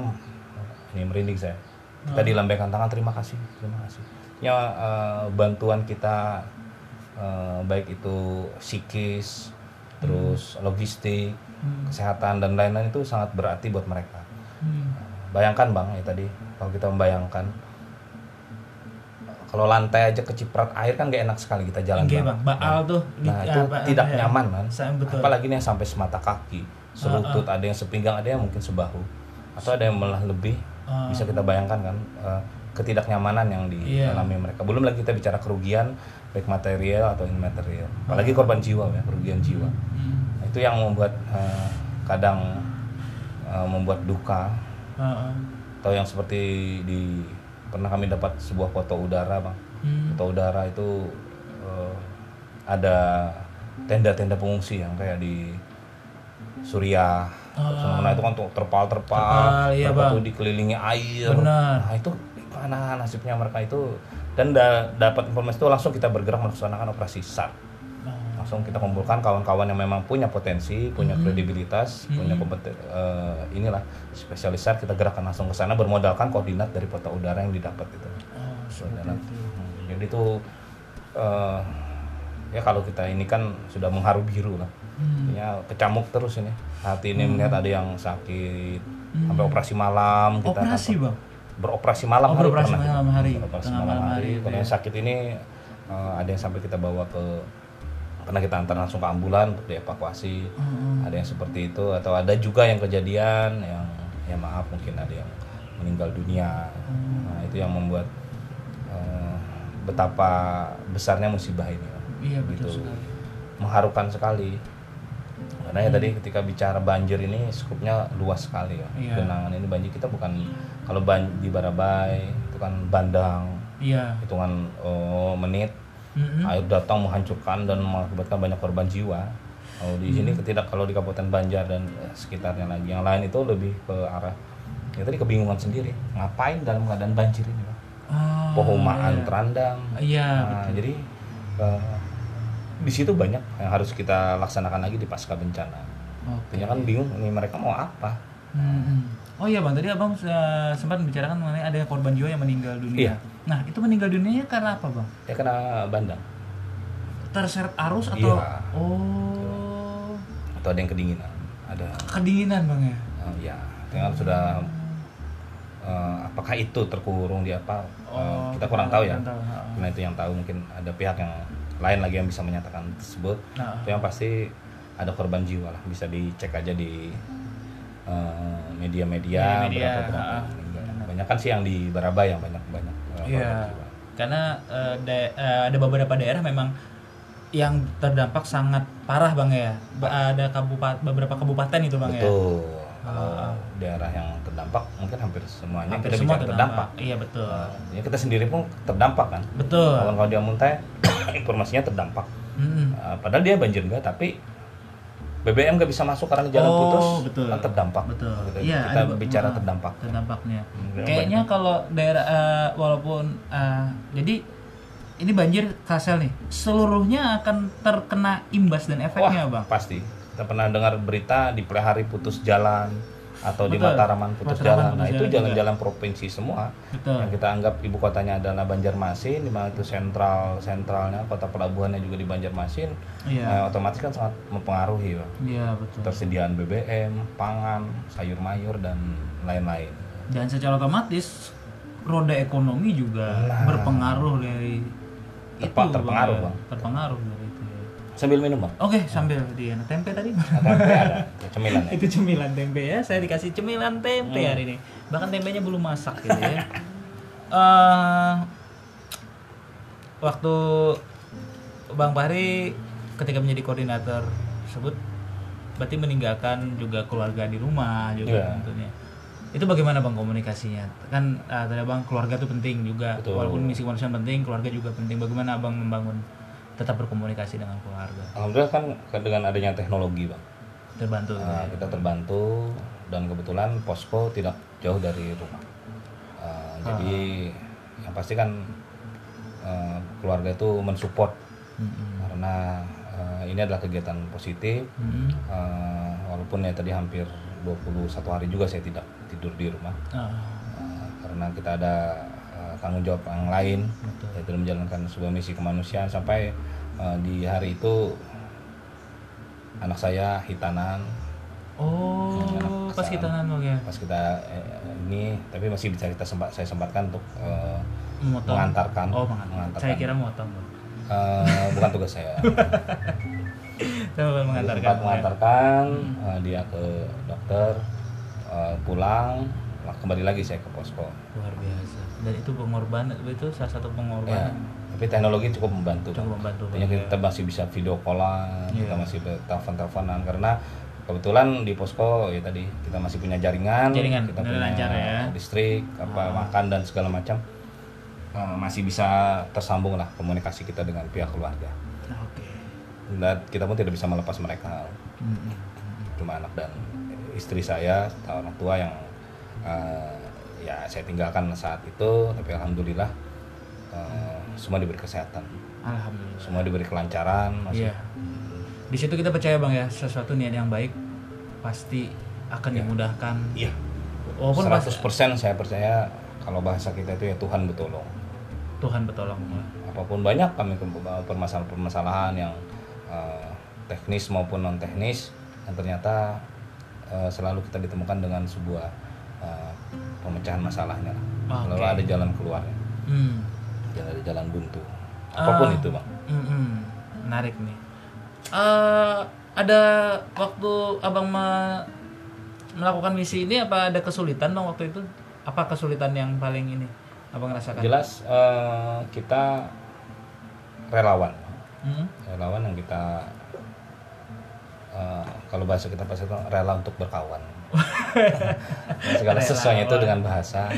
ini merinding saya. Kita dilambaikan tangan terima kasih, terima kasih. Ya eh, bantuan kita eh, baik itu psikis, terus logistik, Hmm. kesehatan dan lain-lain itu sangat berarti buat mereka. Hmm. Bayangkan bang ya tadi kalau kita membayangkan kalau lantai aja keciprat air kan gak enak sekali kita jalan Oke bang. bang, Baal tuh di- Nah itu ah, tidak ya. nyaman kan. Betul. Apalagi nih yang sampai semata kaki, selutut, ada yang sepinggang, ada yang mungkin sebahu, atau ada yang malah lebih. Ah. Bisa kita bayangkan kan eh, ketidaknyamanan yang Iya. dialami mereka. Belum lagi kita bicara kerugian baik material atau immaterial. Apalagi korban jiwa ya, kerugian jiwa. Hmm. Itu yang membuat eh, kadang eh, membuat duka Heeh. atau yang seperti di pernah kami dapat sebuah foto udara bang Hmm. foto udara itu eh, ada tenda-tenda pengungsi yang kayak di Suriah Nah itu kan terpal-terpal, Terpal, iya, dikelilingi air. Benar. Nah itu gimana nasibnya mereka itu dan da- dapat informasi itu langsung kita bergerak melaksanakan operasi SAR. Nah, Langsung kita kumpulkan kawan-kawan yang memang punya potensi, punya Hmm. kredibilitas, punya kompeten eh, inilah spesialis SAR kita gerakkan langsung ke sana bermodalkan koordinat dari kota udara yang didapat itu. oh. Hmm, Jadi itu eh, ya kalau kita ini kan sudah mengharu biru lah. Hmm. Ya kecamuk terus ini. Hati ini melihat ada yang sakit sampai operasi malam kita Hmm. operasi bang beroperasi malam Oh, hari beroperasi pernah. malam hari. Beroperasi Tengah malam malam hari. hari, Kalau ya. yang sakit ini eh, ada yang sampai kita bawa ke pernah kita antar langsung ke ambulan untuk dievakuasi. Hmm. Ada yang seperti itu atau ada juga yang kejadian yang ya maaf mungkin ada yang meninggal dunia. Hmm. Nah, itu yang membuat eh, betapa besarnya musibah ini. iya betul Gitu. sekali Mengharukan sekali. Karena ya tadi ketika bicara banjir ini skupnya luas sekali ya. Iya. Genangan ini banjir kita bukan kalau ban di Barabai itu kan bandang iya hitungan oh, menit Mm-mm. air datang menghancurkan dan mengakibatkan banyak korban jiwa. Kalau di sini tidak kalau di Kabupaten Banjar dan eh, sekitarnya lagi yang lain itu lebih ke arah ya tadi kebingungan sendiri ngapain dalam keadaan banjir ini Pak? Ah, Pohomaan terandang. iya Nah, jadi eh, di situ banyak yang harus kita laksanakan lagi di pasca bencana. Oke. Artinya kan bingung ini mereka mau apa? Mm-mm. Oh iya bang, tadi abang eh, sempat membicarakan mengenai ada korban jiwa yang meninggal dunia. Iya. Nah itu meninggal dunianya karena apa bang? Ya kena bandang Terseret arus atau? Iya. Oh, atau ada yang kedinginan, ada kedinginan bang ya? eh, ya, tinggal sudah eh, apakah itu terkurung di apa? eh, Oh, kita kurang tahu ya. tahu. Karena itu yang tahu mungkin ada pihak yang lain lagi yang bisa menyatakan tersebut. Nah. Itu yang pasti ada korban jiwa lah, bisa dicek aja di eh, media-media Media-media, berapa berapa yang meninggal. Banyak kan sih yang di Baraba yang banyak banyak korban jiwa. Karena eh, da- eh, ada beberapa daerah memang yang terdampak sangat parah bang ya. Ba- Ada kabupaten beberapa kabupaten itu bang ya. Kalau daerah yang terdampak mungkin hampir semuanya Hampir kita semua bicara terdampak. Iya betul. Eh, ya kita sendiri pun terdampak kan. Betul. Kawan-kawan dia Muntai informasinya terdampak. Mm-mm. Eh, padahal dia banjir enggak tapi BBM nggak bisa masuk karena jalan Oh, putus betul. kan terdampak. Betul. Gitu. Iya, kita ada- bicara ah, terdampak. terdampaknya. Hmm, Kayaknya kalau daerah eh, walaupun eh, jadi ini banjir Kasel nih, seluruhnya akan terkena imbas dan efeknya, Wah, Bang. pasti. Kita pernah dengar berita di Pelihari putus jalan atau di Betul. Mataraman putus Mataraman jalan. putus Nah, itu jalan-jalan provinsi semua. Betul. Yang kita anggap ibu kotanya adalah Banjarmasin, di mana itu sentral sentralnya kota pelabuhannya juga di Banjarmasin. Iya. Nah, otomatis kan sangat mempengaruhi, Bang. Iya, betul. Tersediaan BBM, pangan, sayur mayur dan lain-lain. Dan secara otomatis roda ekonomi juga Nah. berpengaruh dari Terpa- terpengaruh. Bang. Terpengaruh itu. Sambil minum, Bang. Oke, sambil di tempe tadi. Tempe ada, cemilan ya. itu cemilan tempe ya saya dikasih cemilan tempe hari ini bahkan tempenya belum masak gitu ya Eh, waktu bang Fahri ketika menjadi koordinator tersebut berarti meninggalkan juga keluarga di rumah juga Iya. tentunya itu bagaimana bang komunikasinya kan eh, tadi bang keluarga itu penting juga Betul. walaupun misi kemanusiaan penting keluarga juga penting bagaimana abang membangun tetap berkomunikasi dengan keluarga Alhamdulillah kan dengan adanya teknologi, Bang. terbantu Nah, kita terbantu dan kebetulan posko tidak jauh dari rumah. Uh, Jadi yang pasti kan uh, keluarga itu mensupport Mm-mm. karena uh, ini adalah kegiatan positif. Mm-mm. Uh, walaupun ya tadi hampir 21 hari juga saya tidak tidur di rumah Ah. Uh, karena kita ada uh, tanggung jawab yang lain Betul. yaitu menjalankan sebuah misi kemanusiaan sampai uh, di hari itu anak saya hitanan Oh, Anak pas kita nanu ya. pas kita eh, ini tapi masih bisa kita sempat saya sempatkan untuk Memotong. mengantarkan Oh, mengantarkan. Saya kira motong. Bang. Eh, bukan tugas saya Saya mengantarkan. sempat ya. mengantarkan eh, dia ke dokter eh, pulang kembali lagi saya ke posko Luar biasa. Dan itu pengorbanan, itu salah satu ya pengorbanan. tapi teknologi cukup membantu Cukup membantu, Bang, kita masih bisa video callan kita Iya. masih telepon teleponan karena kebetulan di posko ya tadi kita masih punya jaringan, Jaringan, kita punya lancar ya. listrik apa makan dan segala macam Eh, masih bisa tersambung lah komunikasi kita dengan pihak keluarga Nah, Oke. dan kita pun tidak bisa melepas mereka Mm-mm. cuma anak dan istri saya orang tua yang eh, ya saya tinggalkan saat itu tapi alhamdulillah eh, semua diberi kesehatan Alhamdulillah. semua diberi kelancaran masih Iya. Di situ kita percaya bang ya sesuatu niat yang baik pasti akan dimudahkan. iya Walaupun pas 100% saya percaya kalau bahasa kita itu ya Tuhan bertolong Tuhan bertolong. Bang. apa pun banyak kami permasalahan-permasalahan yang eh, teknis maupun non teknis yang ternyata eh, selalu kita ditemukan dengan sebuah eh, pemecahan masalahnya lah. Oke. selalu ada jalan keluarnya Hmm. jangan ada jalan buntu apa pun Ah. itu bang Mm-mm. Menarik nih. Eh, ada waktu abang me- melakukan misi ini apa ada kesulitan bang waktu itu? Apa kesulitan yang paling ini abang rasakan? jelas eh, kita relawan Hmm? relawan yang kita eh, kalau bahasa kita pasti itu rela untuk berkawan segala sesuatunya itu dengan bahasa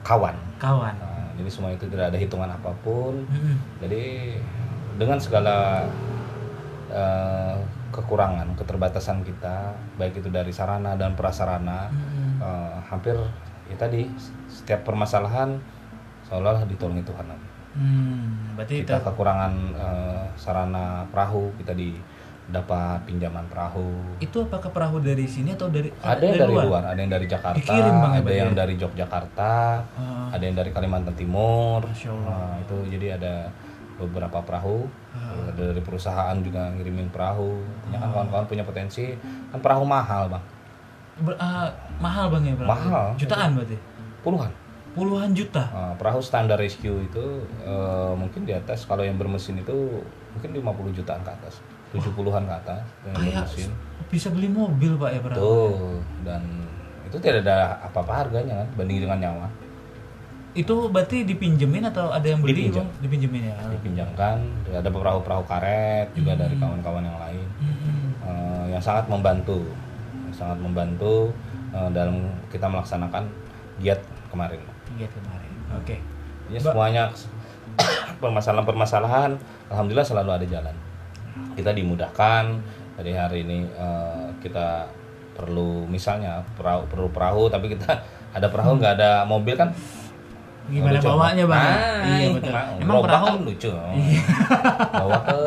kawan Kawan. Nah, jadi semua itu tidak ada hitungan apa pun Mm-mm. jadi dengan segala eh, kekurangan keterbatasan kita baik itu dari sarana dan prasarana Mm-mm. eh, hampir ya tadi setiap permasalahan seolah ditolongi Tuhan Hmm, berarti kita kekurangan eh, sarana perahu kita di dapat pinjaman perahu itu apakah perahu dari sini atau dari ada yang dari luar? ada yang dari Jakarta Dikirim, ya, ada yang ya? dari Yogyakarta Ah, ada yang dari Kalimantan Timur Masya Allah. Nah, itu jadi ada beberapa perahu Ah. ada dari perusahaan juga ngirimin perahu Artinya kan kawan-kawan punya potensi kan perahu mahal bang ber- ah, mahal bang ya perahu? Mahal. Jutaan berarti? puluhan Puluhan juta. Nah, perahu standar rescue itu eh, mungkin di atas kalau yang bermesin itu mungkin 50 jutaan ke atas 70-an ke atas Kayak bermesin bisa beli mobil pak ya perahu. Tuh, dan itu tidak ada apa-apa harganya kan banding dengan nyawa. Itu berarti dipinjemin atau ada yang beli Dipinjam. bang? Dipinjemin ya. Dipinjamkan, ada perahu-perahu karet juga Hmm. dari kawan-kawan yang lain Hmm. eh, yang sangat membantu, sangat membantu eh, dalam kita melaksanakan giat kemarin. Iya kemarin. Oke. Jadi Ba- semuanya permasalahan-permasalahan, alhamdulillah selalu ada jalan. Kita dimudahkan. Dari hari ini eh, kita perlu misalnya perahu perlu perahu tapi kita ada perahu nggak ada mobil kan Gimana Lucu, bawanya bang? Nah, iya betul. Emang, Emang gerobak perahu kan lucu. Bawa ke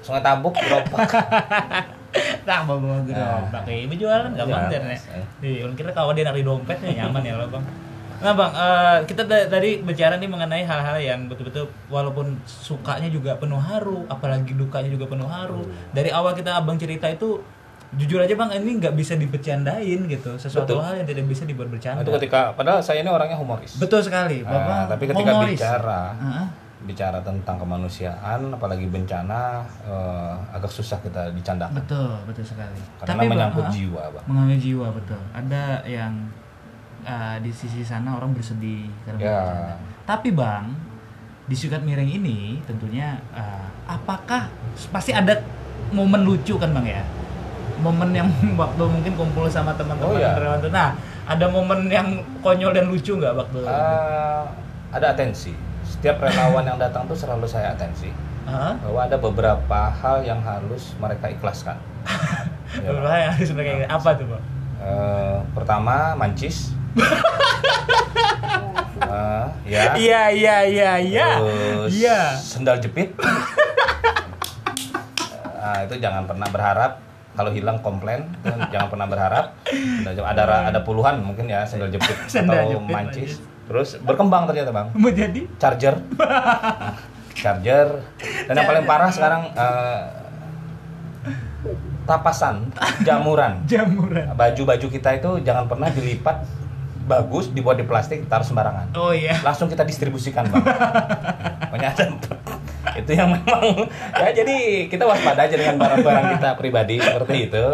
Sungai Tabuk gerobak. tak bawa gerobak. Iya, berjualan gampang Iya. deh nih. Iya, orang kira kalau dia narik dompetnya nyaman ya lo bang. Nah bang, eh, kita tadi bicara nih mengenai hal-hal yang betul-betul walaupun sukanya juga penuh haru, apalagi dukanya juga penuh haru. Dari awal kita abang cerita itu jujur aja bang ini nggak bisa dibercandain gitu, sesuatu Betul. hal yang tidak bisa dibuat bercanda. Itu ketika padahal saya ini orangnya humoris. Betul sekali, Nah, bapak. tapi ketika humoris. bicara Heeh. bicara tentang kemanusiaan apalagi bencana eh, agak susah kita dicandakan betul, betul sekali. karena Bang, menyangkut heeh. jiwa, Bang. mengambil jiwa betul ada yang uh, di sisi sana orang bersedih karena Ya. bencana. tapi bang di sukat miring ini tentunya uh, apakah pasti ada momen lucu kan bang ya momen yang waktu mungkin kumpul sama teman-teman Oh, iya. relawan tuh. nah ada momen yang konyol dan lucu nggak waktu Eh, ada atensi. Setiap relawan yang datang tuh selalu saya atensi Hah? bahwa ada beberapa hal yang harus mereka ikhlaskan. Ya. Beberapa yang harus mereka apa tuh bang Eh, pertama mancis. Ya. iya iya iya iya. Iya. sendal jepit. Nah, itu jangan pernah berharap kalau hilang komplain. Jangan pernah berharap. Sendal jepit. ada ada puluhan mungkin ya sendal jepit Sendal atau jepit, mancis. terus berkembang ternyata bang. Mau jadi? Charger. Charger. Dan yang paling parah sekarang eh, tapasan jamuran. Jamuran. Baju-baju kita itu jangan pernah dilipat bagus dibuat di plastik taruh sembarangan. Oh iya. Langsung kita distribusikan bang. Pokoknya ada. Itu yang memang ya jadi kita waspada aja dengan barang-barang kita pribadi seperti itu.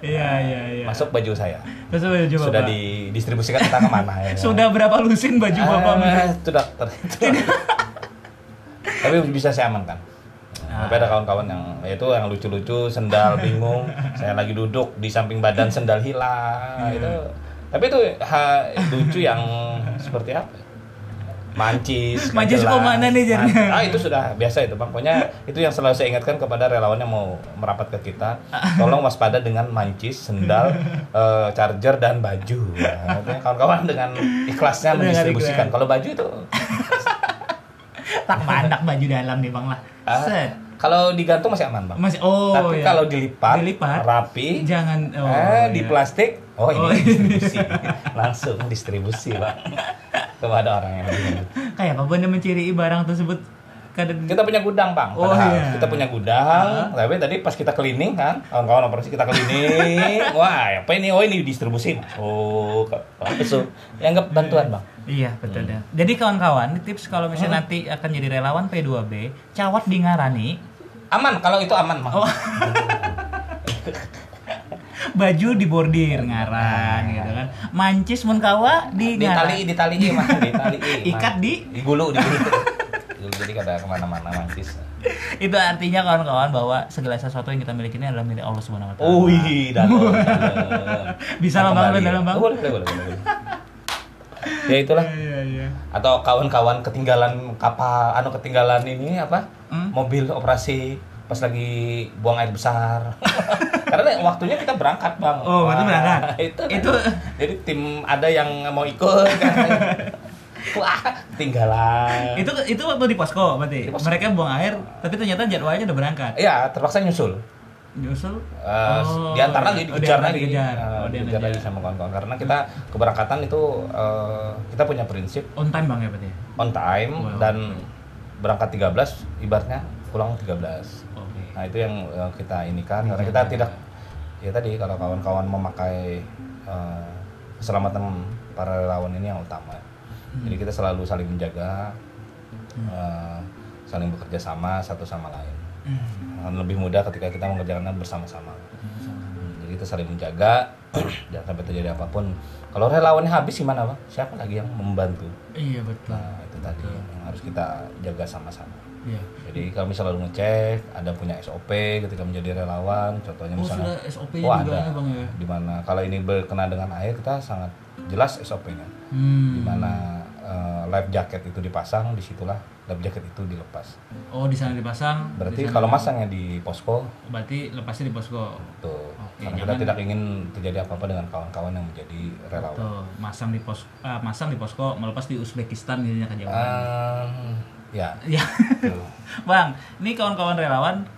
Iya iya iya. Masuk baju saya. Terus baju sudah Bapak. didistribusikan entah ke mana ya. Sudah berapa lusin baju Bapak? Ah, sudah ter- itu. tapi bisa saya amankan. Ah. tapi ada kawan-kawan yang ya itu yang lucu-lucu sendal bingung. Saya lagi duduk di samping badan sendal hilang Hmm. itu tapi itu ha, lucu yang seperti apa? Mancis Mancis jelas. ke mana nih, Jar? Man- ah itu sudah biasa itu bang. Pokoknya itu yang selalu saya ingatkan kepada relawan yang mau merapat ke kita tolong waspada dengan mancis sendal eh, charger dan baju. Nah, kawan-kawan dengan ikhlasnya mendistribusikan. kalau baju itu tak mandak baju dalam nih bang lah. Ah, set. kalau digantung masih aman bang. Masih oh tapi ya. kalau dilipat, Dilipat. rapi jangan oh, eh, di iya. plastik oh ini Oh, distribusi. Langsung distribusi pak. Kepada orang yang lebih membutuhkan. kayak apa benda menciri barang tersebut? Kadang kita punya gudang bang. Oh, padahal iya. kita punya gudang tapi tadi pas kita cleaning kan kawan-kawan operasi kita cleaning. Wah apa ini? Oh ini distribusi oh apa tuh ya anggap bantuan bang Iya betul dah. Jadi kawan-kawan, tips kalau misalnya nanti akan jadi relawan P2B, cawat di ngarani, aman kalau itu aman bang Oh. baju di bordir ngaran gitu kan. Mancis mun kawa di di tali di tali mah di tali Ikat di? di gulu di gulu jadi kada ke mana-mana mancis Itu artinya kawan-kawan bahwa segala sesuatu yang kita miliki ini adalah milik Allah Subhanahu wa taala. Oh iya, dalam. Bisa kembali. dalam, Bang. Boleh, boleh, boleh, boleh. Ya itulah. Iya iya. Atau kawan-kawan ketinggalan kapal, anu ketinggalan ini apa? Hmm? Mobil operasi pas lagi buang air besar. Karena waktunya kita berangkat, Bang. Oh, Wah, berangkat. Itu. kan. Itu- Jadi tim ada yang mau ikut kan. Wah, ketinggalan. Itu itu waktu di posko berarti. Di posko. Mereka buang air, tapi ternyata jadwalnya udah berangkat. Iya, terpaksa nyusul. Nyusul. Eh, Oh, diantar iya. lagi, Oh, dikejar diantar, lagi, dikejar. Eh, Oh, dikejar diantar. lagi sama kawan-kawan. Karena kita keberangkatan itu eh, kita punya prinsip On time Bang ya berarti. ya? on time Wow. dan berangkat 13, ibaratnya pulang 13. Oke. Nah itu yang eh, kita ini kan, karena kita tidak ya tadi kalau kawan-kawan memakai eh, keselamatan para relawan ini yang utama. Jadi kita selalu saling menjaga, eh, saling bekerja sama satu sama lain. Akan lebih mudah ketika kita mengerjakannya bersama-sama. Hmm, Jadi kita saling menjaga, jangan sampai terjadi apa pun. Kalau relawannya habis gimana pak? Siapa lagi yang membantu? Iya betul. Nah itu tadi yang harus kita jaga sama-sama. Iya. Jadi kami selalu ngecek, ada punya SOP ketika menjadi relawan. Contohnya Oh misalnya, sudah SOP oh, ada. ya bang ya. di mana kalau ini berkenaan dengan air kita sangat jelas SOP-nya. Hmm. Di mana eh, life jacket itu dipasang, di situlah life jacket itu dilepas. Oh di sana dipasang. Berarti di kalau masangnya di posko, berarti lepasnya di posko. tuh, Oke, karena kita jangan- tidak ingin terjadi apa-apa dengan kawan-kawan yang menjadi relawan. Tuh, masang di pos ah, masang di posko melepas di Uzbekistan jadinya kejauhan. Ehm, ya, ya. tuh. Bang, ini kawan-kawan relawan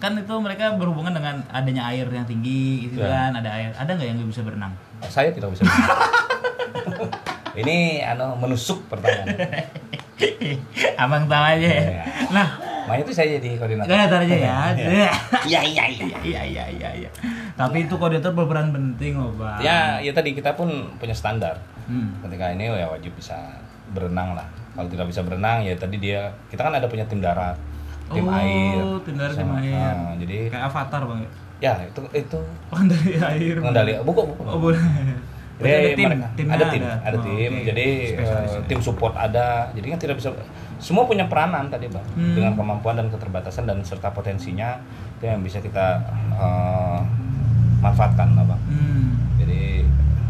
kan itu mereka berhubungan dengan adanya air yang tinggi gitu Ya. kan, ada air. Ada nggak yang nggak bisa berenang? saya tidak bisa. ini anu menusuk pertanyaan. Abang tahu aja ya. Iya. Nah, Makanya itu saya jadi koordinator. Nah, ntar aja ya. Iya. Iya iya iya iya iya iya. iya. Tapi itu koordinator berperan penting loh, Bang. Ya, ya tadi kita pun punya standar. Hmm. Ketika ini ya wajib bisa berenang lah. Kalau tidak bisa berenang ya tadi dia kita kan ada punya tim darat, tim oh, air. tim darat, tim air. Nah, jadi Kayak avatar, Bang. ya itu itu Pengendali air. Pengendali buku buku. Oh, boleh. Jadi Berarti ada tim, mereka- timnya ada tim, ada, Oh, tim. oke. Jadi Spesialis. eh, tim support ada. Jadi kan tidak bisa semua punya peranan tadi bang, Hmm. dengan kemampuan dan keterbatasan dan serta potensinya itu yang bisa kita eh, manfaatkan bang. Hmm. Jadi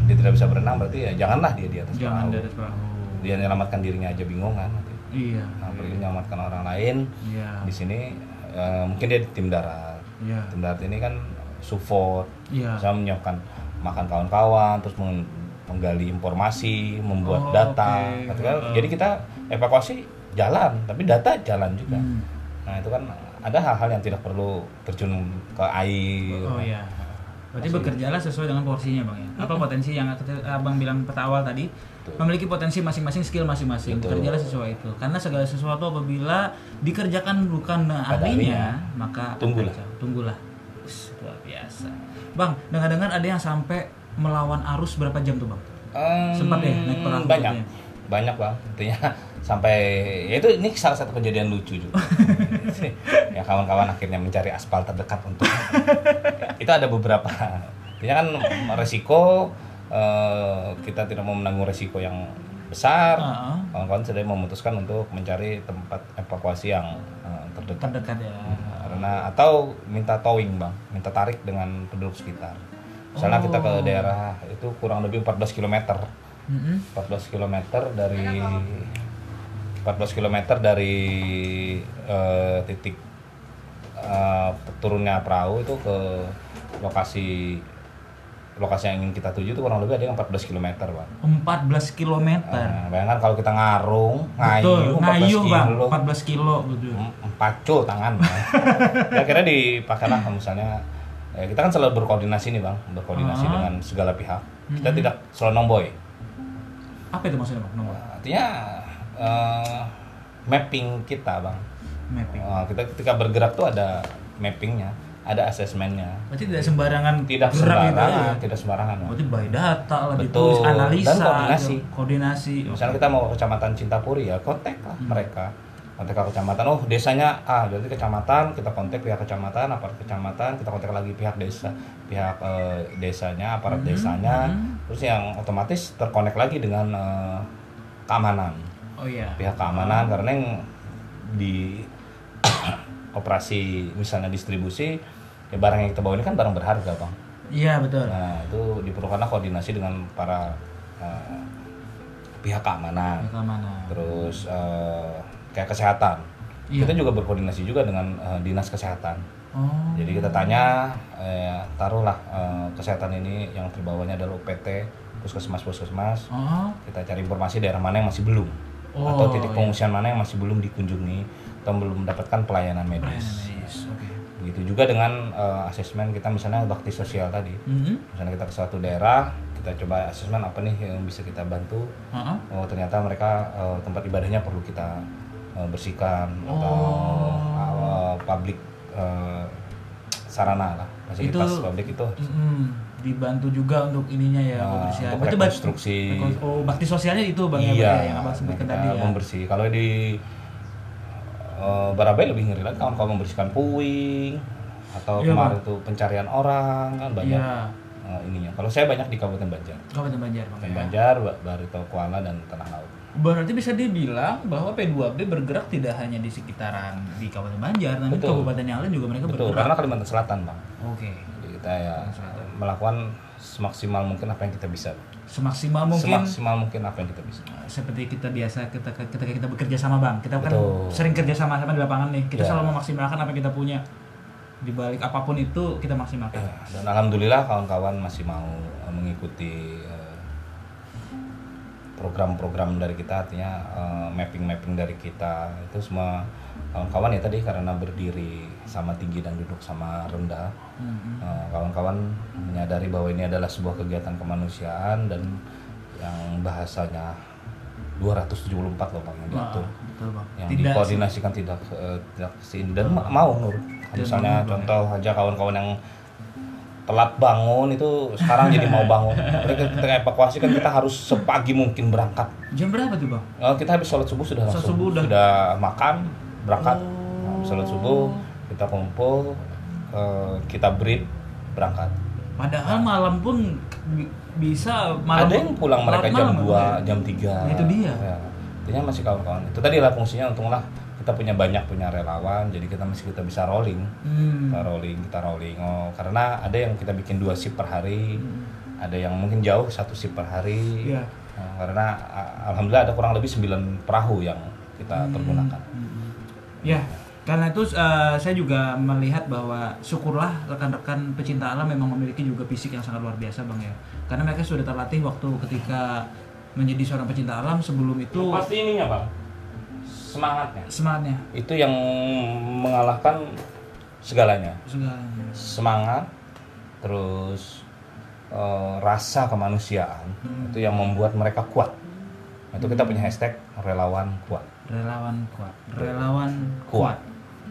dia tidak bisa berenang berarti ya janganlah dia di atas Jangan perahu. dari perahu. Dia menyelamatkan dirinya aja bingung kan. Iya. Nah, pergi menyelamatkan orang lain Iya. di sini eh, mungkin dia di tim darat. Iya. Tim darat ini kan support, Iya. bisa menyiapkan makan kawan-kawan, terus meng- menggali informasi, membuat Oh, data. oke. Gitu kan. Heeh. Jadi kita evakuasi jalan, tapi data jalan juga. Hmm. Nah itu kan ada hal-hal yang tidak perlu terjun ke air. Oh iya. Berarti Masih- bekerjalah sesuai dengan porsinya bang ya. Apa potensi yang abang bilang pada awal tadi Betul. memiliki potensi masing-masing skill masing-masing. Bekerjalah sesuai itu. Karena segala sesuatu apabila dikerjakan bukan ahlinya, maka Tunggulah. kacau. Tunggulah. Ush, luar biasa. Bang, dengar-dengar ada yang sampai melawan arus berapa jam tuh bang? Ehm, Sempat ya naik perahu banyak. gitu banyak bang. Intinya sampai ya itu ini salah satu kejadian lucu juga. Ya kawan-kawan akhirnya mencari aspal terdekat untuk itu ada beberapa. Intinya kan resiko eh, kita tidak mau menanggung resiko yang besar Heeh. kawan-kawan sudah memutuskan untuk mencari tempat evakuasi yang eh, terdekat Terdekat ya. karena atau minta towing bang minta tarik dengan penduduk sekitar misalnya kita ke Oh. daerah itu kurang lebih 14 km Mm-mm. 14 km dari 14 km dari eh, titik eh, turunnya perahu itu ke lokasi lokasi yang ingin kita tuju itu kurang lebih ada yang 14 km bang. 14 km. Nah, bayangkan kalau kita ngarung, Betul, ngayuh 14 ngayuh bang, kilo, 14 kilo gitu. mm, empacul tangan. Bang. ya akhirnya dipakailah misalnya, eh, kita kan selalu berkoordinasi nih bang, berkoordinasi Ah. dengan segala pihak. Kita Mhm. tidak selalu nomboy. Apa itu maksudnya bang? Nomor Artinya eh, mapping kita bang. mapping. Eh, kita ketika bergerak tuh ada mappingnya, ada asesmennya. Berarti tidak sembarangan Tidak gitu sembarangan, ya? tidak sembarangan. Bang. Berarti by data lah Betul. ditulis analisa Dan koordinasi. gitu. koordinasi. Misalnya kita mau ke kecamatan Cintapuri ya kontak lah Hmm. mereka. Kontak ke kecamatan, oh desanya A, berarti kecamatan, kita kontak pihak kecamatan, aparat kecamatan, kita kontak lagi pihak desa, pihak eh, desanya, aparat Hmm, desanya, hmm. terus yang otomatis terkonek lagi dengan eh, keamanan, Oh iya. pihak keamanan karena yang di operasi misalnya distribusi ya barang yang kita bawa ini kan barang berharga bang. Iya betul. Nah itu diperlukanlah koordinasi dengan para eh, pihak keamanan Yang mana? terus eh, kayak kesehatan Iya. kita juga berkoordinasi juga dengan eh, dinas kesehatan Oh. jadi kita tanya eh, taruhlah eh, kesehatan ini yang terbawahnya adalah UPT puskesmas puskesmas Oh. kita cari informasi daerah mana yang masih belum Oh, atau titik iya. pengungsian mana yang masih belum dikunjungi atau belum mendapatkan pelayanan medis begitu juga dengan eh, asesmen kita misalnya bakti sosial tadi Mhm. misalnya kita ke suatu daerah kita coba asesmen apa nih yang bisa kita bantu Heeh. oh ternyata mereka eh, tempat ibadahnya perlu kita eh, bersihkan atau Oh. eh, publik eh, sarana lah fasilitas Itu- publik itu Mm-mm. dibantu juga untuk ininya ya Nah, kebersihan. untuk rekonstruksi. rekon- Oh, bakti sosialnya itu Bang ya, iya ya, yang Abang sebutkan tadi ya. membersih kalau di eh, Barabai lebih ngeri lagi kalau kamu membersihkan puing atau Iya, kemarin itu pencarian orang kan banyak Iya. eh, ininya kalau saya banyak di Kabupaten Banjar Kabupaten Banjar Bang. Kabupaten ya. Banjar Ba- Barito Kuala dan Tanah Laut Berarti bisa dibilang bahwa P2B bergerak tidak hanya di sekitaran di Kabupaten Banjar, tapi Betul. kabupaten yang lain juga mereka betul bergerak. karena Kalimantan Selatan bang Oke. Jadi kita ya melakukan semaksimal mungkin apa yang kita bisa. Semaksimal mungkin Semaksimal mungkin apa yang kita bisa. uh, seperti kita biasa kita ketika kita bekerja sama Bang. Kita kan Betul. sering kerja sama sama di lapangan nih. Kita Ya. selalu memaksimalkan apa yang kita punya. Di balik apa pun itu kita maksimalkan. Ya, dan alhamdulillah kawan-kawan masih mau eh, mengikuti eh, program-program dari kita artinya eh, mapping-mapping dari kita itu semua kawan-kawan ya tadi karena berdiri sama tinggi dan duduk sama rendah. Mhm. eh, kawan-kawan menyadari bahwa ini adalah sebuah kegiatan kemanusiaan dan yang bahasanya 274 loh bang yang diatur. yang Tidak dikoordinasikan tidak eh, tidak ke sini dan ma- mau nur. Misalnya contoh aja kawan-kawan yang telat bangun itu sekarang jadi mau bangun. Mereka ketika evakuasi kan kita harus sepagi mungkin berangkat. Jam berapa tuh Bang? Eh, kita habis sholat subuh sudah Sholat subuh udah. sudah makan berangkat. Oh. Nah, habis sholat subuh kita kumpul eh, kita brief berangkat Padahal malam pun bi- bisa malam ada yang pulang mereka jam malam, 2, Bang, ya? jam 3 Nah, itu dia. ya, artinya masih kawan-kawan itu tadi lah fungsinya untunglah kita punya banyak punya relawan jadi kita masih kita bisa rolling Hmm. kita rolling kita rolling oh karena ada yang kita bikin dua shift per hari Hmm. ada yang mungkin jauh satu shift per hari Iya. Nah, karena alhamdulillah ada kurang lebih 9 perahu yang kita pergunakan Hmm. Ya, karena itu eh, saya juga melihat bahwa syukurlah rekan-rekan pecinta alam memang memiliki juga fisik yang sangat luar biasa, Bang ya. Karena mereka sudah terlatih waktu ketika menjadi seorang pecinta alam sebelum itu pasti ininya bang. Semangatnya. Semangatnya. Itu yang mengalahkan segalanya. Segalanya. semangat terus eh, rasa kemanusiaan. Itu yang membuat mereka kuat. Itu kita punya hashtag relawan kuat. Relawan kuat, relawan Kuat. kuat.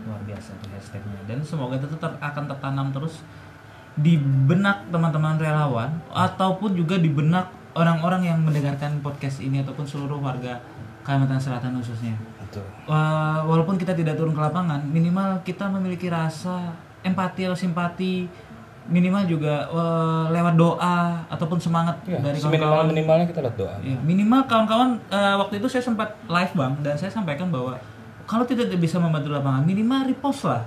Luar biasa tuh hashtagnya. Dan semoga itu ter- akan tertanam terus di benak teman-teman relawan ataupun juga di benak orang-orang yang mendengarkan podcast ini ataupun seluruh warga Kalimantan Selatan khususnya. Wah, walaupun kita tidak turun ke lapangan, minimal kita memiliki rasa empati atau simpati, minimal juga eh, lewat doa ataupun semangat ya, dari kawan-kawan. minimalnya kita lihat doa Ya, minimal kawan-kawan eh, waktu itu saya sempat live bang dan saya sampaikan bahwa kalau tidak bisa membantu lapangan, minimal repost lah.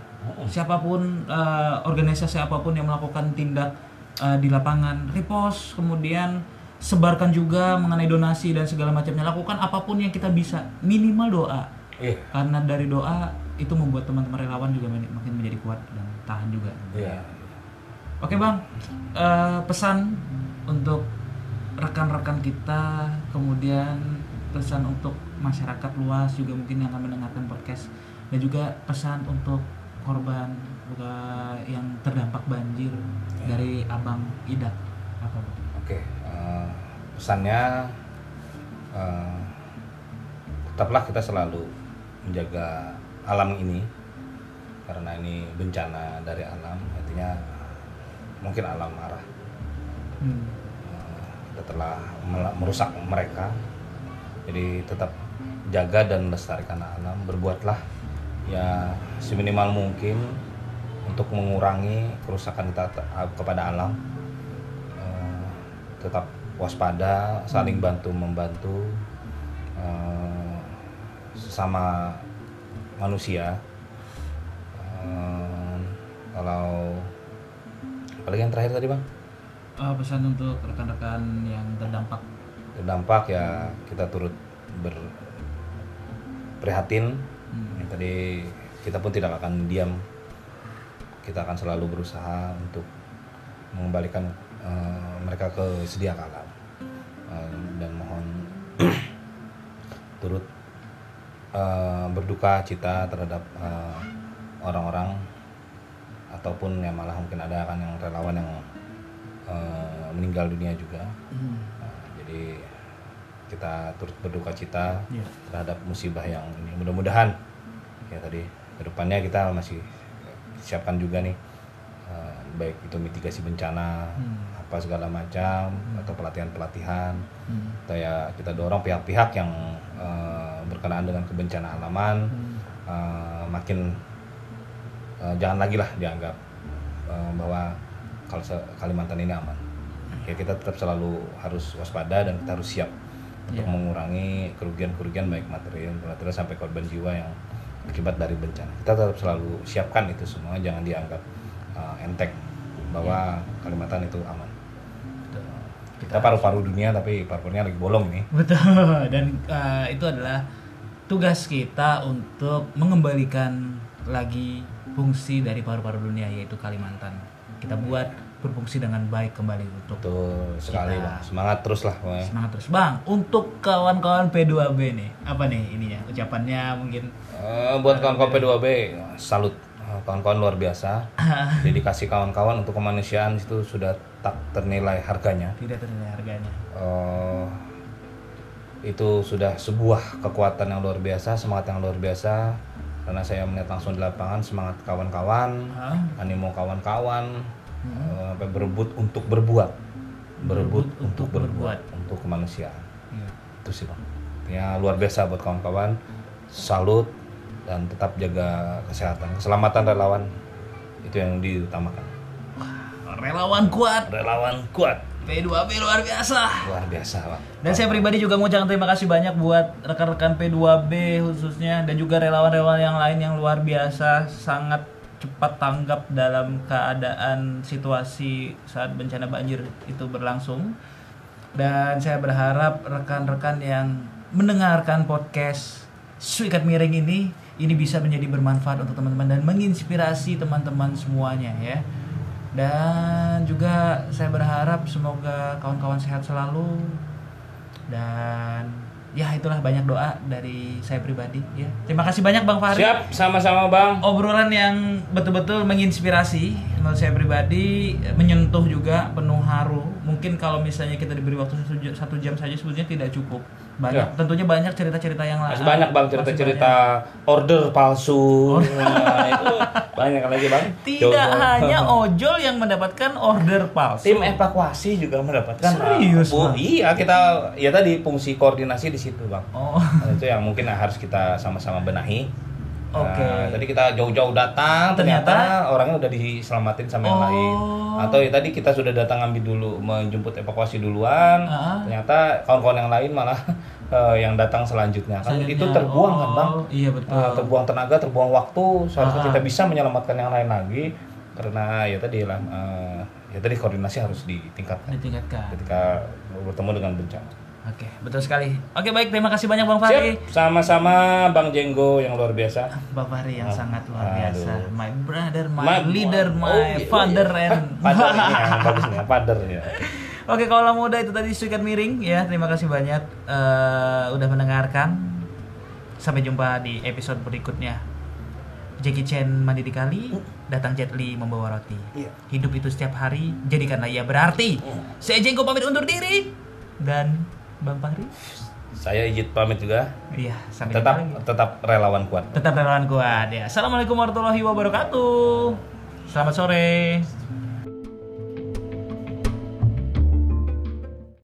Siapa pun eh, organisasi apa pun yang melakukan tindak eh, di lapangan, repost kemudian sebarkan juga mengenai donasi dan segala macamnya. Lakukan apa pun yang kita bisa, minimal doa. Iya. Karena dari doa itu membuat teman-teman relawan juga makin menjadi kuat dan tahan juga. Iya. Oke bang, Eh, pesan untuk rekan-rekan kita, kemudian pesan untuk masyarakat luas juga mungkin yang akan mendengarkan podcast dan juga pesan untuk korban yang terdampak banjir dari abang Ida apa? Oke, eh, pesannya eh, tetaplah kita selalu menjaga alam ini karena ini bencana dari alam, artinya mungkin alam marah. Hmm. Eh, kita telah merusak mereka, jadi tetap jaga dan lestarikan alam. Berbuatlah ya seminimal mungkin untuk mengurangi kerusakan kita te- kepada alam. Eh, tetap waspada, saling bantu membantu eh, sesama manusia. Eh, kalau apalagi yang terakhir tadi bang? Eh, pesan untuk rekan-rekan yang terdampak. terdampak ya kita turut berprihatin Hmm. tadi kita pun tidak akan diam kita akan selalu berusaha untuk mengembalikan eh, mereka ke sedia kala Eh, dan mohon turut eh, berduka cita terhadap eh, orang-orang ataupun yang malah mungkin ada kan yang relawan yang eh, meninggal dunia juga. Nah, jadi kita turut berduka cita Iya. terhadap musibah yang ini. Mudah-mudahan ya tadi ke depannya kita masih siapkan juga nih eh, baik itu mitigasi bencana Hmm. apa segala macam atau pelatihan-pelatihan Hmm. atau ya kita dorong pihak-pihak yang eh, berkenaan dengan kebencanaan alaman Hmm. eh, makin eh, jangan lagi lah dianggap eh, bahwa kalau Kalimantan ini aman. Ya kita tetap selalu harus waspada dan kita harus siap untuk Ya. mengurangi kerugian-kerugian baik material, material sampai korban jiwa yang akibat dari bencana. Kita tetap selalu siapkan itu semua, jangan dianggap eh, enteng bahwa Kalimantan itu aman. Betul. Kita paru-paru dunia tapi paru-parunya lagi bolong nih. Betul. Dan uh, itu adalah tugas kita untuk mengembalikan lagi fungsi dari paru-paru dunia yaitu Kalimantan. Kita buat berfungsi dengan baik kembali untuk Betul sekali, Kita- Bang. Semangat terus lah, pokoknya. semangat terus. Bang, untuk kawan-kawan P2B nih, apa nih ininya? Ucapannya mungkin Eh, buat kawan-kawan P2B, salut. Eh, Kawan-kawan luar biasa. Dedikasi kawan-kawan untuk kemanusiaan itu sudah tak ternilai harganya. tidak ternilai harganya. Eh, itu sudah sebuah kekuatan yang luar biasa, semangat yang luar biasa. Karena saya melihat langsung di lapangan semangat kawan-kawan, Hah? animo kawan-kawan, eh, sampai berebut untuk berbuat, berebut untuk berbuat, untuk kemanusiaan. Iya. Itu sih bang. Ya luar biasa buat kawan-kawan. Salut dan tetap jaga kesehatan, keselamatan relawan itu yang diutamakan. Relawan kuat, Relawan kuat, P2B luar biasa. luar biasa bang. Dan saya pribadi juga mau ucapkan terima kasih banyak buat rekan-rekan P2B khususnya dan juga relawan-relawan yang lain yang luar biasa sangat cepat tanggap dalam keadaan situasi saat bencana banjir itu berlangsung. Dan saya berharap rekan-rekan yang mendengarkan podcast Suikat Miring ini ini bisa menjadi bermanfaat untuk teman-teman dan menginspirasi teman-teman semuanya ya. Dan juga saya berharap semoga kawan-kawan sehat selalu dan ya itulah banyak doa dari saya pribadi ya. Terima kasih banyak Bang Fahri. Siap, sama-sama bang. Obrolan yang betul-betul menginspirasi menurut saya pribadi menyentuh juga penuh haru. Mungkin kalau misalnya kita diberi waktu satu jam, satu jam saja sebetulnya tidak cukup. Banyak, Ya. tentunya banyak cerita-cerita yang lain. Masih banyak bang cerita-cerita order palsu. Nah, itu banyak lagi bang. Tidak Coba. hanya ojol yang mendapatkan order palsu. tim evakuasi juga mendapatkan. Serius, Bang? iya kita ya tadi fungsi koordinasi di situ bang. Oh, Nah, itu yang mungkin harus kita sama-sama benahi. Oke. Nah, tadi kita jauh-jauh datang, Ternyata? ternyata, orangnya udah diselamatin sama yang Oh. lain. Atau ya tadi kita sudah datang ambil dulu, menjemput evakuasi duluan. Ah. Ternyata kawan-kawan yang lain malah eh, yang datang selanjutnya. Kan Selanjutnya. itu terbuang kan bang? Oh, Iya betul. Eh, terbuang tenaga, terbuang waktu. Seharusnya Ah. kita bisa menyelamatkan yang lain lagi. karena ya tadi lah eh, ya tadi koordinasi harus ditingkatkan Ditingkatkan. ketika bertemu dengan bencana. Oke, betul sekali. Oke, baik. Terima kasih banyak Bang Fahri. Siap, sama-sama Bang Jenggo yang luar biasa. Bang Fahri yang Ah, sangat luar aduh. biasa. My brother, my, Ma- leader, oh, my iya, oh, father iya. and Father yang bagus nih, father ya. Oke, kalau muda itu tadi Suikat Miring ya. Terima kasih banyak eh, udah mendengarkan. Sampai jumpa di episode berikutnya. Jackie Chan mandi di kali, datang Jet Li membawa roti. Iya. Hidup itu setiap hari, jadikanlah ia berarti. Saya Jengko pamit undur diri dan Bang Fahri. Saya Ijit pamit juga. Iya, sampai Tetap jumpa lagi. tetap relawan kuat. Tetap relawan kuat ya. Assalamualaikum warahmatullahi wabarakatuh. Selamat sore.